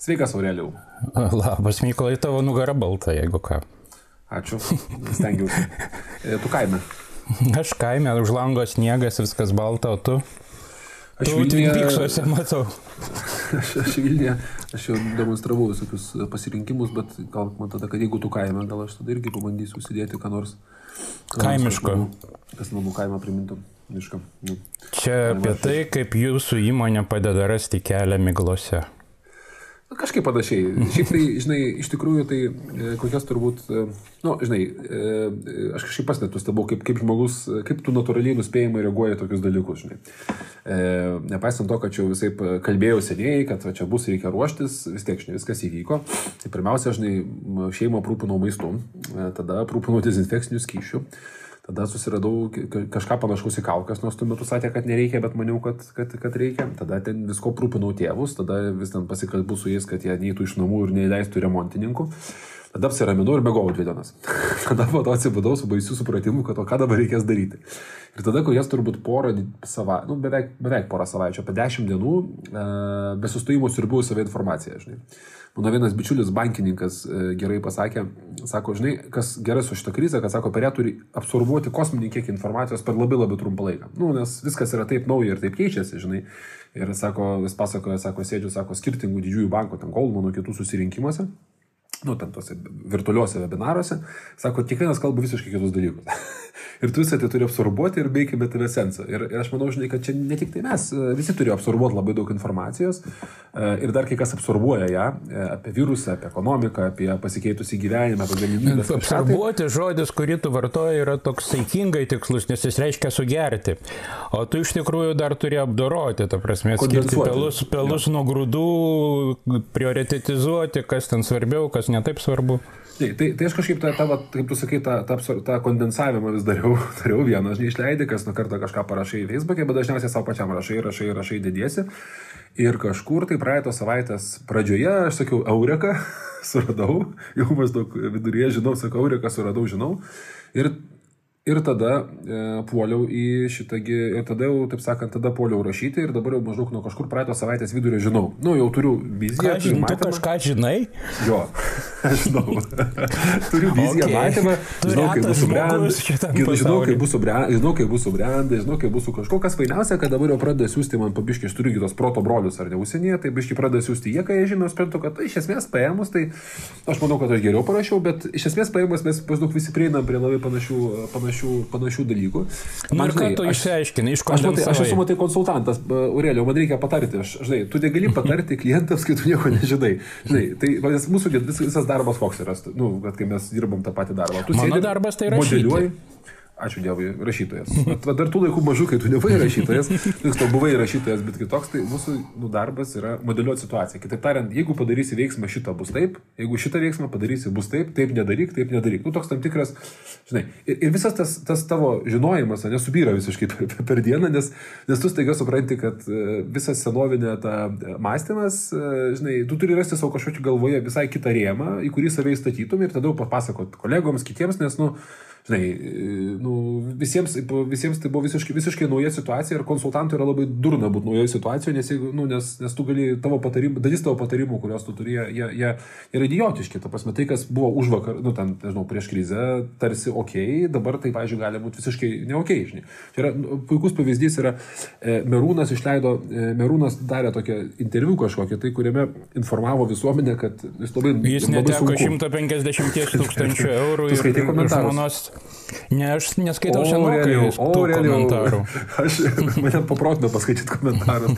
Sveikas, Aureliau. Labas, Mykolai, tavo nugara balta, jeigu ką. Ačiū, stengiausi. E, Tu kaime. Aš kaime, už lango sniegas, viskas balta, o tu? Aš Vilniuje- matau. Aš, aš Vilniuje, aš jau demonstravau visokius pasirinkimus, bet gal man tada, kad jeigu tu kaime, gal aš tada irgi pabandysiu užsidėti ką nors. nors, Kaimiško. kas namų- kaimą primintų. Mišką. Nu. Čia apie tai, kaip jūsų įmonė padeda rasti kelią miglose. Kažkaip panašiai. Šiaip tai, žinai, iš tikrųjų tai e, kokias turbūt, e, nu, žinai, e, e, aš kažkaip pats net nustebau, kaip, kaip žmogus, e, kaip tu natūraliai nuspėjimai reaguoji į tokius dalykus, žinai. E, nepaisant to, kad čia visai kalbėjau seniai, kad va, čia bus reikia ruoštis, vis tiek, žinai, viskas įvyko. Tai pirmiausia, žinai, šeimą aprūpinau maistu, e, tada aprūpinau dezinfekcinių skyšių. Tada susiradau ka- ka- kažką panašaus į kaukas, nors tuo metu sakė, kad nereikia, bet maniau, kad, kad, kad reikia. Tada ten visko prūpinau tėvus, tada vis ten pasikalbu su jais, kad jie neįtų iš namų ir neįleistų remontininkų. Tada apsiraminau ir mėgau dvi dienas. tada po to atsibudau su baisiu supratimu, kad o ką dabar reikės daryti. Ir tada, kokias turbūt porą savaičių, nu, beveik, beveik porą savaičių, apie dešimt dienų, e, be sustojimo siurbiau save informaciją, žinai. Mano vienas bičiulis bankininkas e, gerai pasakė, sako, žinai, kas gerai su šitą krizę, kad sako, per ją turi absorbuoti kosminį kiekį informacijos per labai labai trumpą laiką. Nu, nes viskas yra taip nauja ir taip keičiasi, žinai. Ir sako, vis pasakoja, sako, sėdžiu, sako, skirtingų didžiųjų bankų, ten Goldmanų, kitų susirinkimuose nu, ten tuose virtualiuose webinaruose, sako, kiekvienas kalba visiškai kitus dalykus. ir tu visą tai turi absorbuoti ir beikime tave sensą. Ir, ir aš manau, žinai, kad čia ne tik tai mes, e, visi turi absorbuoti labai daug informacijos e, ir dar kai kas absorbuoja ją e, apie virusą, apie ekonomiką, apie pasikeitusį gyvenimą, apie galimybės. kažką tai- Absorbuoti žodis, kurį tu vartoji, yra toks saikingai tikslus, nes jis reiškia sugerti. O tu iš tikrųjų dar turi apdoroti, ta prasme, skirti pelus, pelus nuo grūdų, prioritetizuoti, kas ten svarbiau, kas netaip svarbu. Tai, tai, tai aš kažkaip tą, tą, kaip tu sakai, tą, tą, tą kondensavimą vis dariau, dariau vieną, aš neišleidai, kas nuo karto kažką parašai Facebook'e, bet dažniausiai savo pačiam rašai, rašai, rašai, dėdėsi. Ir kažkur tai praeitos savaitės pradžioje aš sakiau, Eureka, suradau, jau maždaug viduryje žinau, sakau, Eureka, suradau, žinau. Ir Ir tada e, puoliau į šitągi, ir tada jau, taip sakant, tada puoliau rašyti ir dabar jau maždaug nuo kažkur praeitos savaitės vidurio žinau. Nu, jau turiu viziją. Ką, žin, tu kažką žinai? Jo, aš žinau. Turiu viziją, Okay. matymą, žinau, kaip bus šitam žinau, kaip bus subrendęs, žinau, kaip bus subrendęs, žinau, kaip bus su kažkuo, kas fainiausia, kad dabar jau pradeda siūsti man pabiški, aš turiu kitos proto brolius ar ne užsienyje, tai biški pradeda siūsti jie, kai jie žino, suprantu, kad iš esmės paėmus, tai aš manau, kad aš geriau parašiau, bet iš esmės paėmus mes maždaug visi prieinam prie labai panašių, panašių, panašių dalykų. Na Man, ir ką tu išsiaiškinai, iš ko Aš, matai, aš esu, matai, konsultantas, Aurelio, man reikia patarti. Aš, žinai, tu negali patarti klientams, kai tu nieko nežinai. Žinai, tai mūsų visas darbas koks yra, nu, kad kai mes dirbam tą patį darbą. Tu Mano sėdi, darbas tai rašyti. modeliuoji. Ačiū Dievui, rašytojas. Bet dar tų laikų mažų, kai tu nebuvai rašytojas, tik tu buvai rašytojas, bet kitoks, tai mūsų nu, darbas yra modeliuoti situaciją. Kitaip tariant, jeigu padarysi veiksmą šitą bus taip, jeigu šitą veiksmą padarysi bus taip, taip nedaryk, taip nedaryk. Nu, toks tam tikras, žinai, ir, ir visas tas, tas tavo žinojimas, nesubyra visiškai per, per dieną, nes, nes tu staiga supranti, kad e, visas senovinė ta e, mąstymas, e, žinai, tu turi rasti savo kažkokį galvoje visai kitą rėmą, į kurį save įstatytum ir tada jau papasakot kolegoms, kitiems, nes, nu, žinai, nu, visiems, visiems tai buvo visiškai, visiškai nauja situacija ir konsultantui yra labai durna būti naujoje situacijoje, nes, jeigu, nu, nes, nes tu gali tavo patarimų, dalis tavo patarimų, kuriuos tu turi, jie, jie yra idiotiški. Ta prasme, tai, kas buvo už vakar, nu, ten, nežinau, prieš krizę, tarsi ok, dabar tai, pažiūrėjau, gali būti visiškai ne ok, žinai. Čia yra nu, puikus pavyzdys, yra e, Merūnas išleido, e, Merūnas darė tokią interviu kažkokią, tai kuriame informavo visuomenę, kad jis labai, Jis neteko sunku. 150 tūkstančių eurų Tu ir skaitai komentarus? Ne, aš neskaitau senokai tų Aurelijau. komentarų. Aš mane paprotino paskaityti komentarus.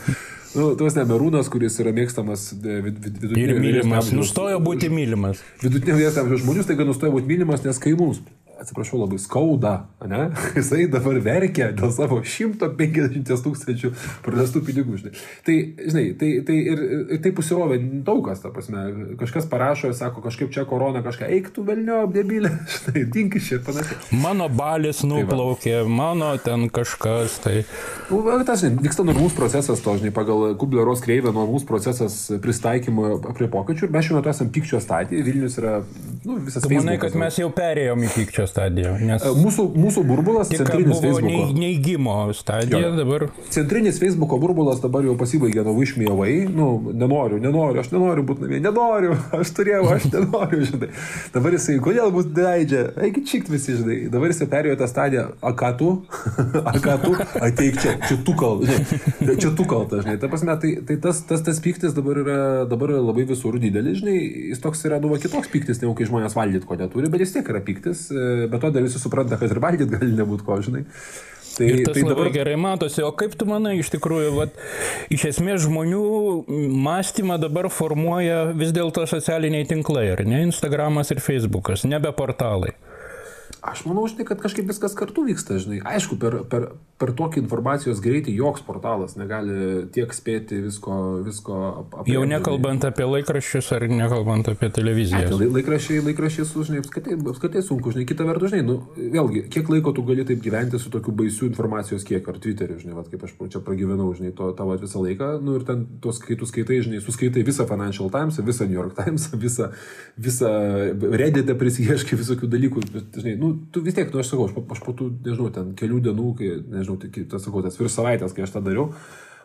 Nu, tuos nemerūnas, kuris yra mėgstamas e, vid, vid, Ir vidutinio mylimas. Nustojo būti mylimas. Vidutinio vyresnio amžiaus žmonių staiga nustojo būti mylimas, nes kai mums, atsiprašau, labai skauda, ne? jisai dabar verkia dėl savo 150 tūkstančių prarastų pinigų. Žinai. Tai, žinai, tai, tai ir, ir tai pusirovė daug kas, ta prasme, kažkas parašo, sako, kažkaip čia korona, kažką, eik tu velnio, debilė, žinai, dink iš čia ir panašiai. Mano balis Tai nuplaukė, mano ten kažkas. Tai... Nu, va, tas, žinai, vyksta normalus procesas, to, žinai, pagal Kubleros kreivę normalus procesas pristaikymo prie pokyčių ir mes šiuo metu esame pykčio stadijoje, Vilnius yra, nu, visas Tu manai, kad mes jau perėjom į pykčio stadija. Nes Mūsų, mūsų burbulas, tik centrinis Facebook'o. neįgymo stadija, Jo. dabar Centrinis Facebook'o burbulas dabar jau pasibaigė nuo išmėjavai, nu, nenoriu, nenoriu, aš nenoriu būti namie, nenoriu, aš turėjau, aš nenoriu, žinai. Dabar jisai, kodėl mus leidžia, eigi čikt visi, žinai. Dabar jisai perėjo tą stadiją, a ką tu, a ką tu, ateik čia, čia tu kaltas, žinai, čia tu kaltas, žinai. Ta prasme, tai, tai tas, tas, tas piktis dabar yra, dabar yra labai visur didelis, žinai, jis toks yra, nu, va, kitoks piktis, negu kai žmonės valgyti ko neturi, bet vis tiek yra piktis, e, bet to dar visi supranta, kad ir valgyti gali nebūti ko, žinai. Tai, Ir tas tai labai dabar, gerai matosi, o kaip tu manai, iš tikrųjų, vat, iš esmės žmonių mąstymą dabar formuoja vis dėlto socialiniai tinklai, ar ne? Instagramas ir Facebookas, nebe portalai. Aš manau, žinai, kad kažkaip viskas kartu vyksta, žinai. Aišku, per, per, per tokį informacijos greitį joks portalas negali tiek spėti visko, visko ap- apie. Jau nekalbant apie laikraščius ar nekalbant apie televiziją. Lai- laikraščiai, laikraščiai, žinai, apskritai, apskritai sunku, žinai, kita vertus, žinai, nu, vėlgi, kiek laiko tu gali taip gyventi su tokiu baisiu informacijos kiekiu, ar Twitter'u, žinai, vat, kaip aš čia pragyvenau, žinai, to tavo visą laiką, nu ir ten tos, kai tu skaitai, žinai, suskaitai visą Financial Times, visą New York Times, visą, visą Reddit'e prisieškai visokių dalykų, žinai, nu, tu vis tiek, nu, aš sakau, aš po, aš po tų, nežinau, ten kelių dienų, kai, nežinau, tai, tas, sakau, tas virš savaitės, kai aš tą dariau,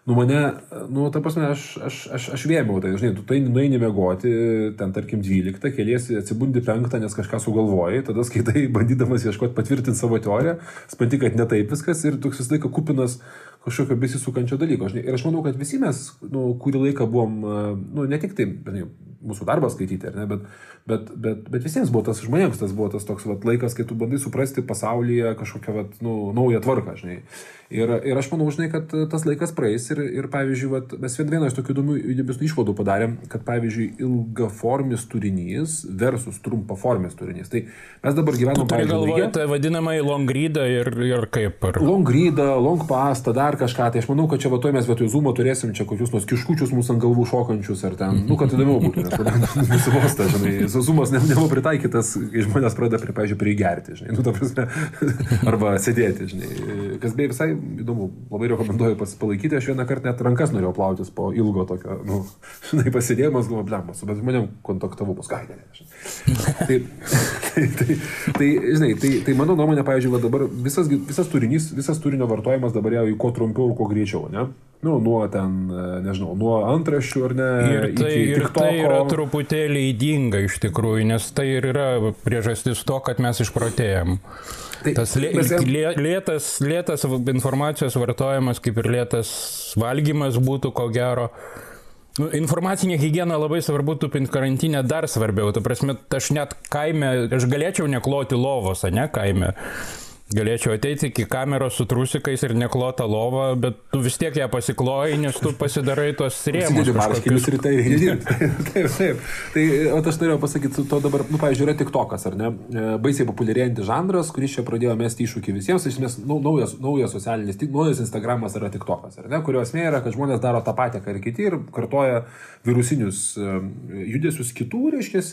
Nu mane, nu, ta prasme, aš, aš, aš, aš vėmiau, tai, žinai, tu tai nueini mėgoti, ten, tarkim, 12, keliesi, atsibundi 5, nes kažką sugalvojai, tada skaitai, bandydamas ieškoti patvirtinti savo teoriją, spanti, kad ne taip viskas ir toks visą laiką kupinas kažkokio besisukančio dalyko. Žinai. Ir aš manau, kad visi mes, nu, kurį laiką buvom, e, nu, ne tik tai, žinai, mūsų darbą skaityti, ne, bet, bet, bet, bet visiems buvo tas žmonėms, tas buvo tas toks vat, laikas, kai tu bandai suprasti pasaulyje kažkokią vat, nu, naują tvarką, žinai. Ir, ir aš manau, žinai, kad tas laikas praeis ir, ir pavyzdžiui, vat, mes vien vieną iš tokių įdomių įdomių išvadų padarėm, kad, pavyzdžiui, ilgaformis turinys versus trumpaformis turinys. Tai mes dabar gyvename, Turi pavyzdžiui, galvoje tą vadinamą long readą ir, ir kaip. Ar... Long readą, long pastą, dar kažką. Tai aš manau, kad čia va to mes vietoj zoomo turėsim čia kokius nors kiškučius mūsų ant galvų šokančius ar ten, nu, kad įdomiau būtų, nes tada nusivosta, žinai, zoomas ne, nebuvo pritaikytas, kai žmonės pradeda, prie, pavyzdžiui, prigerti, žinai, nu, ta prasme, arba sėdėti, žinai. Kas beje visai įdomu, labai rekomenduoju pasipalaikyti, aš vieną kartą net rankas norėjau plautis po ilgo tokio, nu, žinai, pasėdėjimas, galvo, blem, su bet žmonėm kontaktavau, paskui, ne, žinai. Tai, tai, tai, tai, žinai, tai, tai mano nuomonė, pavyzdžiui, va dabar visas, visas turinys, visas turinio vartojimas dabar jau į kuo trumpiau ir kuo greičiau, ne? Nu, nuo ten, e, nežinau, nuo antraščių ar ne. Ir tai, ir tai yra truputėlį įdinga iš tikrųjų, nes tai ir yra priežastis to, kad mes išprotėjom. Tai Tas lė, lė, lėtas, lėtas informacijos vartojimas, kaip ir lėtas valgymas būtų ko gero. Nu, Informacinė hygiena labai svarbu, tupint karantinę dar svarbiau. Tu prasme, aš net kaime, aš galėčiau nekloti lovos, ne kaime. Galėčiau ateiti iki kameros su trusikais ir neklota lova, bet tu vis tiek ją pasikloji, nes tu pasidarai tuos rėmus. Sėdžiu marškinius ir eini dirbti. taip, taip. Tai, o aš norėjau pasakyti, to dabar, nu, pavyzdžiui, yra TikTokas, ar ne? E, Baisiai populiarėjantis žanras, kuris čia pradėjo mesti iššūkį visiems, iš esmės, nu, naujas, naujas socialinis, tik naujas Instagramas yra TikTokas, ar ne? Kurio esmė yra, kad žmonės daro tą patį, ką ir kiti, ir kartoja virusinius e, judesius kitų, reiškia,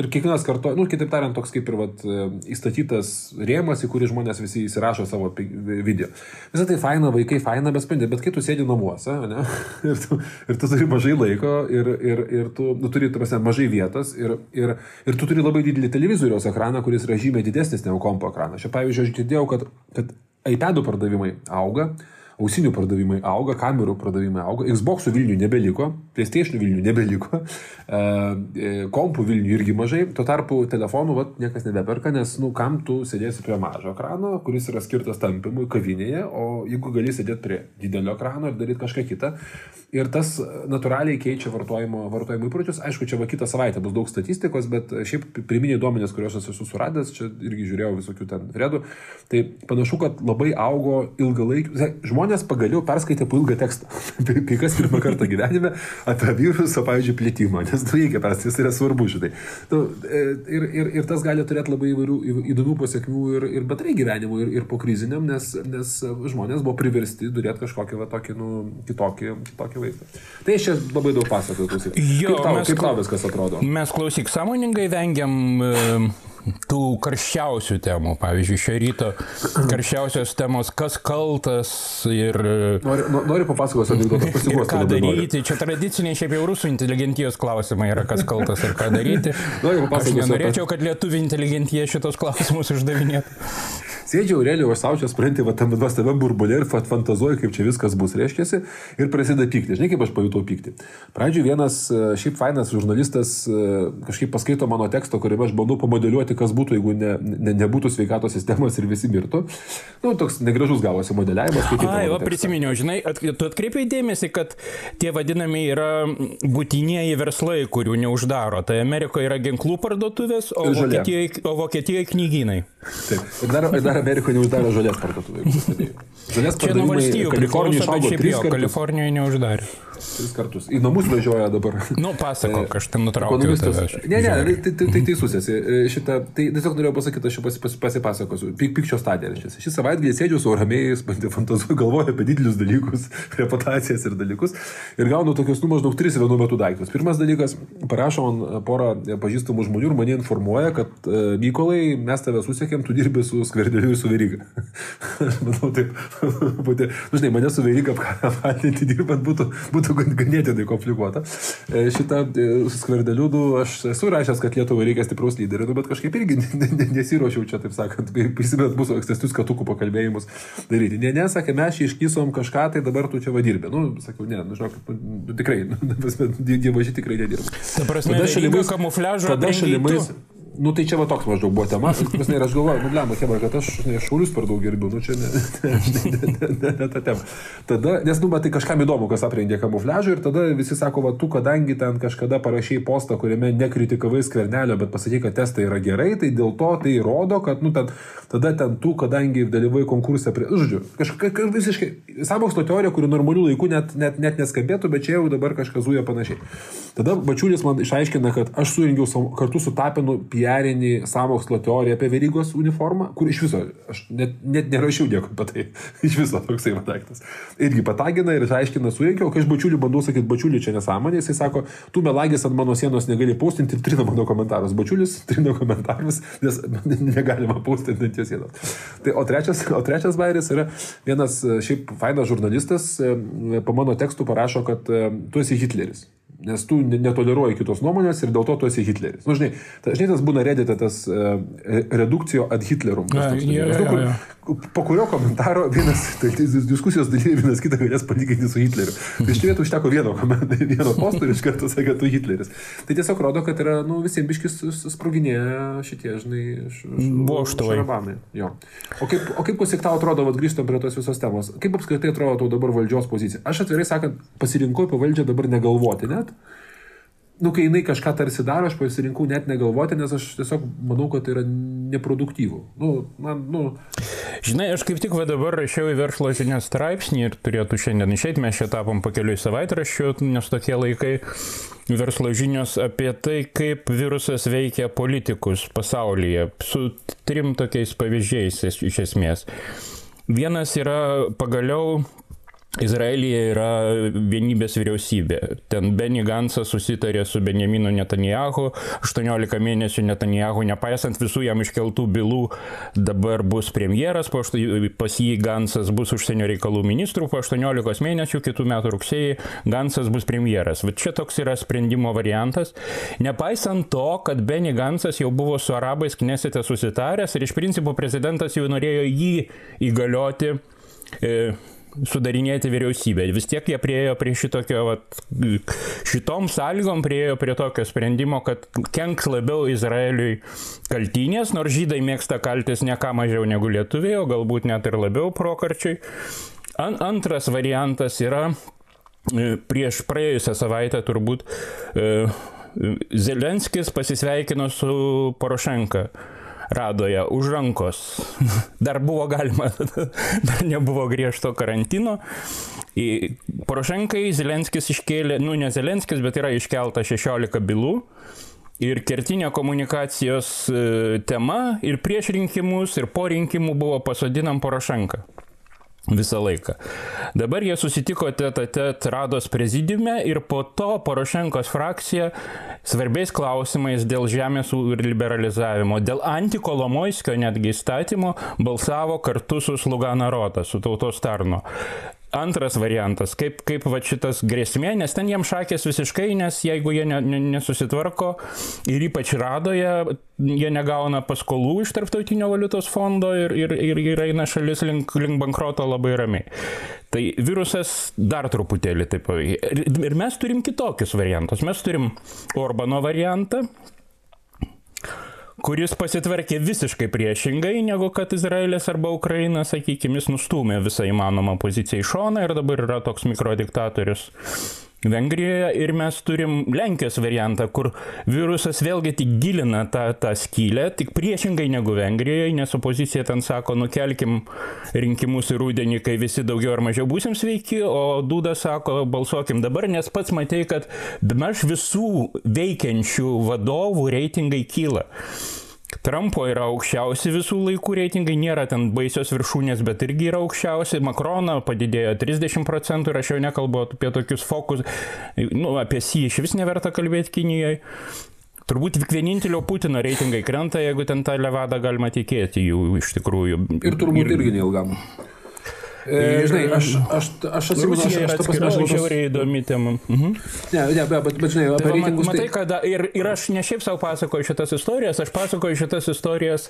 ir kiekvienas kartoja, nu, kitaip tariant, toks kaip ir vat, e, įstatytas rėmas, į kurį žmonės visi įsirašo savo video. Visą tai faina, vaikai faina, bet sprendė, bet kai tu sėdi namuose, ne, ir, tu, ir tu turi mažai laiko, ir, ir, ir tu nu, turi, tu prasme, mažai vietos, ir, ir, ir tu turi labai didelį televizoriaus ekraną, kuris yra žymiai didesnis negu kompo ekranas. Čia, pavyzdžiui, aš girdėjau, kad, kad iPadų pardavimai auga, ausinių pardavimai auga, kamerų pardavimai auga, Xbox'ų Vilnių nebeliko, PlayStation Vilnių nebeliko, e, e, kompų Vilnių irgi mažai, tuo tarpu telefonų vat, niekas nebeperka, nes, nu, kam tu sėdėsi prie mažo ekrano, kuris yra skirtas tampimui kavinėje, o jeigu gali sėdėti prie didelio ekrano ir daryti kažką kitą. Ir tas natūraliai keičia vartojimo, vartojimo įpročius. Aišku, čia va kitą savaitę bus daug statistikos, bet šiaip pirminiai duomenys, kuriuos esu suradęs, čia irgi žiūrėjau visokių ten redų, tai panašu, kad labai augo ilgalaikių. Žmonės pagaliau perskaitė po ilgą tekstą. Kai kas pirmą kartą gyvenime apie virusą, pavyzdžiui, plėtimą, nes nu, reikia perskaityti, jis yra svarbu šitai. Nu, e, ir, ir, ir tas gali turėti labai įvairių įdomių pasiekmių ir, ir bendrai gyvenimui, ir, ir po kriziniam, nes, nes žmonės buvo priversti turėti kažkokį va, tokį, nu, kitokį, kitokį vaizdą. Tai aš čia labai daug pasakoju klausyk. Jo, kaip tau, mes kaip tau viskas atrodo? Mes klausyk, sąmoningai vengiam e, tų karščiausių temų. Pavyzdžiui, šio ryto karščiausios temos, kas kaltas ir... Noriu, noriu papasakoti anegdotą, pasiguosiu. Ką daryti? Čia tradiciniai šiaip jau rusų inteligentijos klausimai yra, kas kaltas ir ką daryti. noriu papasakoti. Aš nenorėčiau, kad lietuvių inteligentija šitos klausimus uždavinėtų. Sėdžiu Aurelijos Saučio, spranti, va tam nuostame burbulė ir fantazuoju, kaip čia viskas bus, reiškia, ir prasideda pykti. Žinai, kaip aš pajutau pykti. Pradžioje vienas e, šiaip fainas žurnalistas e, kažkaip paskaito mano teksto, kuriame aš bandau pamodeliuoti, kas būtų, jeigu ne, ne, nebūtų sveikatos sistemos ir visi mirtų. Nu, toks negražus gavosi modeliavimas. Ai, o prisiminiau, žinai, at, tu atkreipiai dėmesį, kad tie vadinami yra būtinieji verslai, kurių neuždaro. Tai Amerikoje yra ginklų parduotuvės, o Vokietijoje, o Vokietijoje knygynai. Taip. Ir dar, dar dar Amerikoje neuždarė žolės parduotuvė. Žolės parduotuvė Kalifornijoje išaugo tris kartus. Kalifornijoje neuždarė. Tris kartus. Į namus važiuoja dabar. Nu, pasako, aš ten nutraukiau. Ne, ne, tai, tai, tai teisus esi. Šitą, tai tiesiog norėjau pasakyti, aš pas, pas, pasipasakosiu. Pik, pikčio stadija. Šį savaitgalį sėdžiu su ramiais, fantazuoju, galvoju apie didelius dalykus, reputacijas ir dalykus. Ir gaunu tokius, nu, maždaug tris vienu metu daiktus. Pirmas dalykas, parašo man porą pažįstamų žmonių ir mane informuoja, kad Mykolai, mes tave susiekėm, tu dirbi su skverdeliu ir su veryga. Manau, taip, nu, žinai, mane su veryga apkaltinti dirbant būtų, būtų būtų ganėtinai komplikuota. E, šitą e, skverdelių, nu, aš esu rašęs, kad Lietuvai reikia stipraus lyderio, nu, bet kažkaip irgi nesiuošiau čia, taip sakant, prisimint mūsų ankstesnius katukų pakalbėjimus daryti. Ne, ne, sakė, mes čia iškysom kažką, tai dabar tu čia vadirbė. Nu, sakiau, ne, nu, žinok, nu, tikrai, dievaži tikrai nedirba. Ta prasme, tada šalimais, kamufliažo. Tada šalimais. Nu tai čia va toks maždaug buvo tema. Ir aš galvoju, nu blemba, chebra, kad aš ne, šaulius per daug gerbiu, nu čia ne, ne, ne, ne, ne, ne ta tema. Tada, nes nu, tai kažkam įdomu, kas aprengė kamufliažą ir tada visi sako, va tu, kadangi ten kažkada parašiai postą, kuriame nekritikavai skvernelio, bet pasakai, kad testai yra gerai, tai dėl to tai rodo, kad, nu, ten, tada ten tu, kadangi dalyvai konkursą prie... Žodžiu, kažkaip visiškai, samokslo teorija, kuri normalių laikų net, net, net neskambėtų, bet čia jau dabar kažkas zuja panašiai. Tada Bačiulis man išaiškina, kad aš surinkiau kartu su Tapinu pie pijarinį samokslo teoriją apie verygos uniformą, kur iš viso, aš net, net nerašiau nieko apie tai, iš viso toksai daiktas. Irgi patagina ir aiškina surinkiau, kai aš bačiuliu bandau sakyti, bačiuliu čia nesąmonė, jisai sako, tu melagis ant mano sienos negali postinti ir trina mano komentarus. Bačiulis trina komentarus, nes negalima postinti ant jo sienos. Tai, o trečias, o trečias bairis yra vienas šiaip fainas žurnalistas, po mano tekstų parašo, kad tu esi Hitleris nes tu netoleruoji kitos nuomonės ir dėl to tu esi Hitleris. Na, nu, žinai, ta, žinai, tas būna redite tas uh, redukcijo ad Hitlerum. Ja, ja, ja, ja. Po kurio komentaro vienas, tai, tai diskusijos dalyviai vienas kitą galės palyginti su Hitleriu. Tai iš vietą užteko vieno, vieno posto ir iš karto sakė, tu Hitleris. Tai tiesiog rodo, kad yra, nu, visiems biškis sproginėję šitie, žinai, Voštuvai. O kaip, o kaip pusik tau atrodo, vad grįžtam prie tos visos temos, kaip apskritai atrodo tau dabar valdžios pozicija? Aš atvirai sakant, pasirinkau apie valdžią dabar negalvoti net nu, kai jinai kažką tarsi daro, aš pasirinkau net negalvoti, nes aš tiesiog manau, kad tai yra neproduktyvu. Nu, man, nu... Žinai, aš kaip tik va dabar rašiau į verslo žinias straipsnį ir turėtų šiandien išeiti, mes čia tapom pakeliui savaitraščių, nes tokie laikai verslo žinios apie tai, kaip virusas veikia politikus pasaulyje, su trim tokiais pavyzdžiais iš esmės. Vienas yra pagaliau Izraelyje yra vienybės vyriausybė. Ten Benny Gansas susitarė su Benjaminu Netanjahu, 18 mėnesių Netanjahu, nepaisant visų jam iškeltų bylų, dabar bus premjeras, pas jį Gansas bus užsienio reikalų ministrų, po 18 mėnesių kitų metų rugsėjai Gansas bus premjeras. Bet čia toks yra sprendimo variantas. Nepaisant to, kad Benny Gansas jau buvo su arabais knesete susitaręs ir iš principo prezidentas jau norėjo jį įgalioti. E, sudarinėti vyriausybę. Vis tiek jie priejo prie šitokio, vat, šitom sąlygom priejo prie tokio sprendimo, kad kenks labiau Izraeliui kaltinės, nors žydai mėgsta kaltis ne ką mažiau negu lietuviai, o galbūt net ir labiau prokarčiai. An, antras variantas yra e, prieš praėjusią savaitę turbūt e, Zelenskis pasisveikino su Porošenka radoje už rankos. Dar buvo galima, dar nebuvo griežto karantino. Į Porošenkai Zelenskis iškėlė, nu ne Zelenskis, bet yra iškelta 16 bylų. Ir kertinė komunikacijos e, tema ir prieš rinkimus, ir po rinkimų buvo pasodinam Porošenką. Visą laiką. Dabar jie susitiko tet Rados prezidiume ir po to Porošenkos frakcija svarbiais klausimais dėl žemės liberalizavimo, dėl antikolomoiskio netgi įstatymo balsavo kartu su Slugana Rota, su tautos tarno. Antras variantas, kaip, kaip va šitas grėsmė, nes ten jiem šakės visiškai, nes jeigu jie ne, ne, nesusitvarko ir ypač radoje, jie negauna paskolų iš tarptautinio valiutos fondo ir, ir, ir, ir eina šalis link, link bankroto labai ramiai. Tai virusas dar truputėlį taip. Ir, ir mes turim kitokius variantus. Mes turim Orbano variantą, kuris pasitvarkė visiškai priešingai, negu kad Izraelis arba Ukraina, sakykime, jis nustumė visą įmanomą poziciją į šoną ir dabar yra toks mikrodiktatorius. Vengrijoje ir mes turim Lenkijos variantą, kur virusas vėlgi tik gilina tą, tą skylę, tik priešingai negu Vengrijoje, nes opozicija ten sako, nukelkim rinkimus į rūdienį, kai visi daugiau ar mažiau būsim sveiki, o Duda sako, balsuokim dabar, nes pats matei, kad daž visų veikiančių vadovų reitingai kyla. Trumpo yra aukščiausi visų laikų reitingai, nėra ten baisios viršūnės, bet irgi yra aukščiausi. Makrono padidėjo 30 procentų ir aš jau nekalbu apie tokius fokus, nu, apie jį iš vis neverta kalbėti Kinijoje. Turbūt tik vienintelio Putino reitingai krenta, jeigu ten tą levadą galima tikėti jų iš tikrųjų. Ir turbūt ir, irgi neilgam. E, žinai, aš, aš, aš atsimenu, aš, aš aš gal tos- žiauriai įdomi tema. Mhm. Ne, ne, bet, bet, bet žinai, apie Tai reitingus. matai, Tai, kad ir, ir aš ne šiaip savo pasakoju šitas istorijas, aš pasakoju šitas istorijas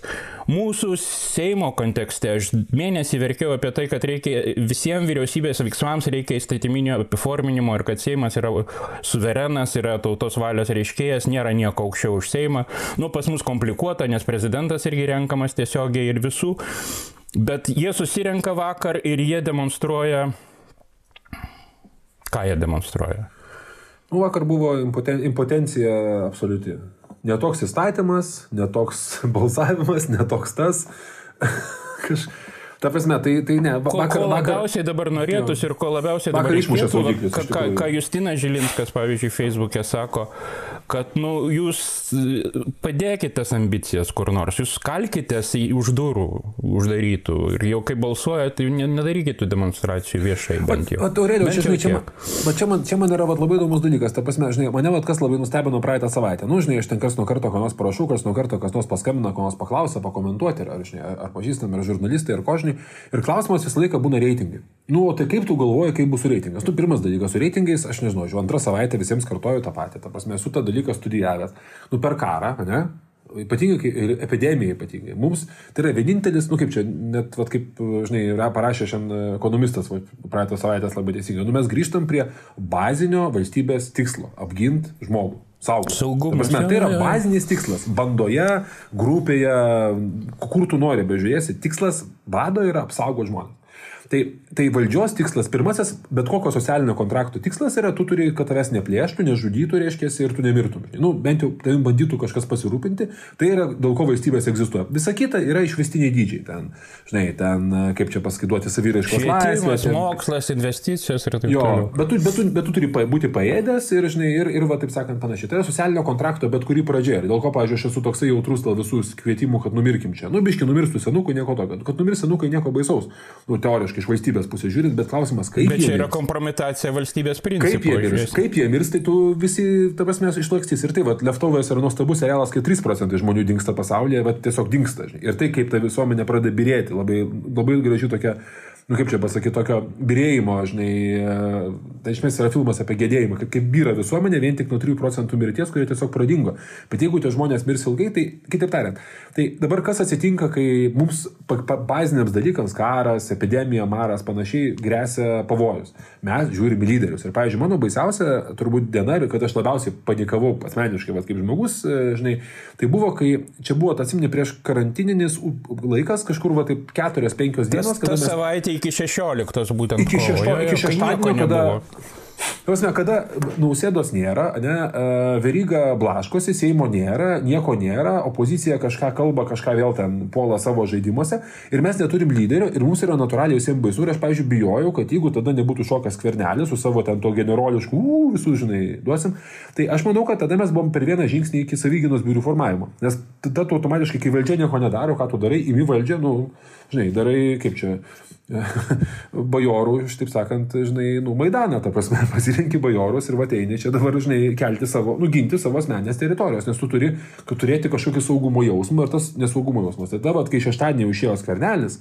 mūsų Seimo kontekste. Aš mėnesį verkiau apie tai, kad reikia visiems vyriausybės veiksmams reikia įstatyminio apiforminimo ir kad Seimas yra suverenas, yra tautos valios reiškėjas, nėra nieko aukščiau už Seimą. Nu, pas mus komplikuota, nes prezidentas irgi renkamas tiesiogiai ir visų. Bet jie susirenka vakar ir jie demonstruoja. Ką jie demonstruoja? nu, vakar buvo impoten, impotencija absoliuti. Netoks įstatymas, netoks balsavimas, netoks tas. Kaž... Ta prasme, tai, tai ne. va- Ko, Vakar, ko vakar, labiausiai dabar norėtųsi ir ko labiausiai Vakar dabar išmušė saugiklius, ką, ką, Justinas Žilinskas, pavyzdžiui, Facebook'e sako, kad nu, jūs e, padėkite tas ambicijas kur nors, jūs kalkitės į už durų uždarytų ir jau kai balsuojate, tai ne- nedarykite tų demonstracijų viešai bent jau. O Aurelio, čia, žinai, čia, man, va, čia, man, čia man yra va, labai įdomus dalykas. Ta prasme, žinai, mane va, kas labai nustebino praeitą savaitę. Nu, žinai, aš ten kas nuo karto, ką nors parašau, kas nuo karto, kas nors paskambina, ko nors paklausia, pakomentuoti, ar, žinai, ar, pažįstami, ar žurnalistai, ar ko, žinai. Ir klausimas visą laiką būna reitingai. Nu, o tai kaip tu galvoji, kaip bus reitingas? Nu, pirmas dalykas, su reitingais, aš nežinau, jau antrą savaitę visiems kartoju tą patį. Ta prasme, esu tą dalyką studijavęs. Nu, per karą, ne? Ypatingai, ir epidemija ypatingai. Mums tai yra vienintelis, nu kaip čia, net, vat, kaip, žinai, yra parašė šiandien ekonomistas, vat, praeitą savaitę labai teisingai. Nu, mes grįžtam prie bazinio valstybės tikslo - apginti žmogų. Saugoti. Saugumas, Ta prasme, tai yra bazinis tikslas. Bandoje, grupėje, kur tu nori bežiūrėsi, tikslas vado yra apsaugoti žmonės. Tai, tai valdžios tikslas, pirmasis, bet kokio socialinio kontrakto tikslas yra, tu turi, kad tavęs neplėštų, nežudytų, reiškia, ir tu nemirtum. Nu, bent jau tavim bandytų kažkas pasirūpinti, tai yra dėl ko valstybės egzistuoja. Visa kita yra išvestiniai dydžiai. Ten, žinai, ten, kaip čia paskaidoti saviraiškos laisvę. Ten- mokslas, investicijos ir taip toliau. bet tu, bet, tu, bet tu turi būti paėdęs ir, žinai, ir, ir va, taip sakant, panašiai. Tai yra socialinio kontrakto bet kuri pradžia. Ir dėl ko, pavyzdžiui, aš esu toksai jautrus dėl visų kvietimų, kad numirkim čia. Nu, biški numirstų senukų, nieko tokio. Kad numirs senukai, nieko baisaus. Nu, teoriškai iš valstybės pusės žiūrint, bet klausimas, kaip Bet jie čia yra mirs? kompromitacija valstybės Kaip principų. jie mirs? Kaip jie mirs, tai tu visi, ta prasme, išlakstys. Ir tai, va, Leftovas yra nuostabus serialas, kai 3 procentai žmonių dinksta pasaulyje, bet tiesiog dinksta. Žinai. Ir tai, kaip ta visuomenė pradeda birėti, labai, labai graži tokia, nu kaip čia pasakyti, tokio birėjimo, žinai, e, tai iš esmės yra filmas apie gedėjimą, kaip, kaip byra visuomenė vien tik nuo 3 procentų mirties, kurie tiesiog pradingo. Bet jeigu tie žmonės mirs ilgai, tai kitaip tariant, tai dabar kas atsitinka, kai mums baziniams dalykams, karas, epidemija, maras, panašiai, grėsia pavojus. Mes žiūrim į lyderius. Ir, pavyzdžiui, mano baisiausia turbūt diena, ir kad aš labiausiai panikavau asmeniškai, vat, kaip žmogus, e, žinai, tai buvo, kai čia buvo, atsimni, prieš karantininis laikas, kažkur, va, taip, keturios, penkios Tas, dienos, kada tas mes savaitė iki 16 būtent. iki, šešto, jo, jo, iki šeštadienio, kada nebuvo. Prasme, kada nausėdos nėra, ne, veryga blaškosi, Seimo nėra, nieko nėra, opozicija kažką kalba, kažką vėl ten puola savo žaidimuose ir mes neturim lyderio ir mums yra natūraliai visiems baisu ir aš, pavyzdžiui, bijojau, kad jeigu tada nebūtų šokas kvernelis su savo ten to generolišku, uu, visų, žinai, duosim, tai aš manau, kad tada mes buvom per vieną žingsnį iki savyginos biurų formavimo. Nes tada tu automatiškai, kai valdžia nieko nedaro, ką tu darai, imi valdžią, nu, žinai, darai kaip čia bajorų, taip sakant, žinai, nu, Maidaną, ta prasme, pasirinki bajorus ir vateini čia dabar, žinai, kelti savo, nuginti savo asmenės teritorijos, nes tu turi turėti kažkokį saugumo jausmą ir tas nesaugumo jausmas. Tai dabar, kai šeštadienį išėjo skvernelis,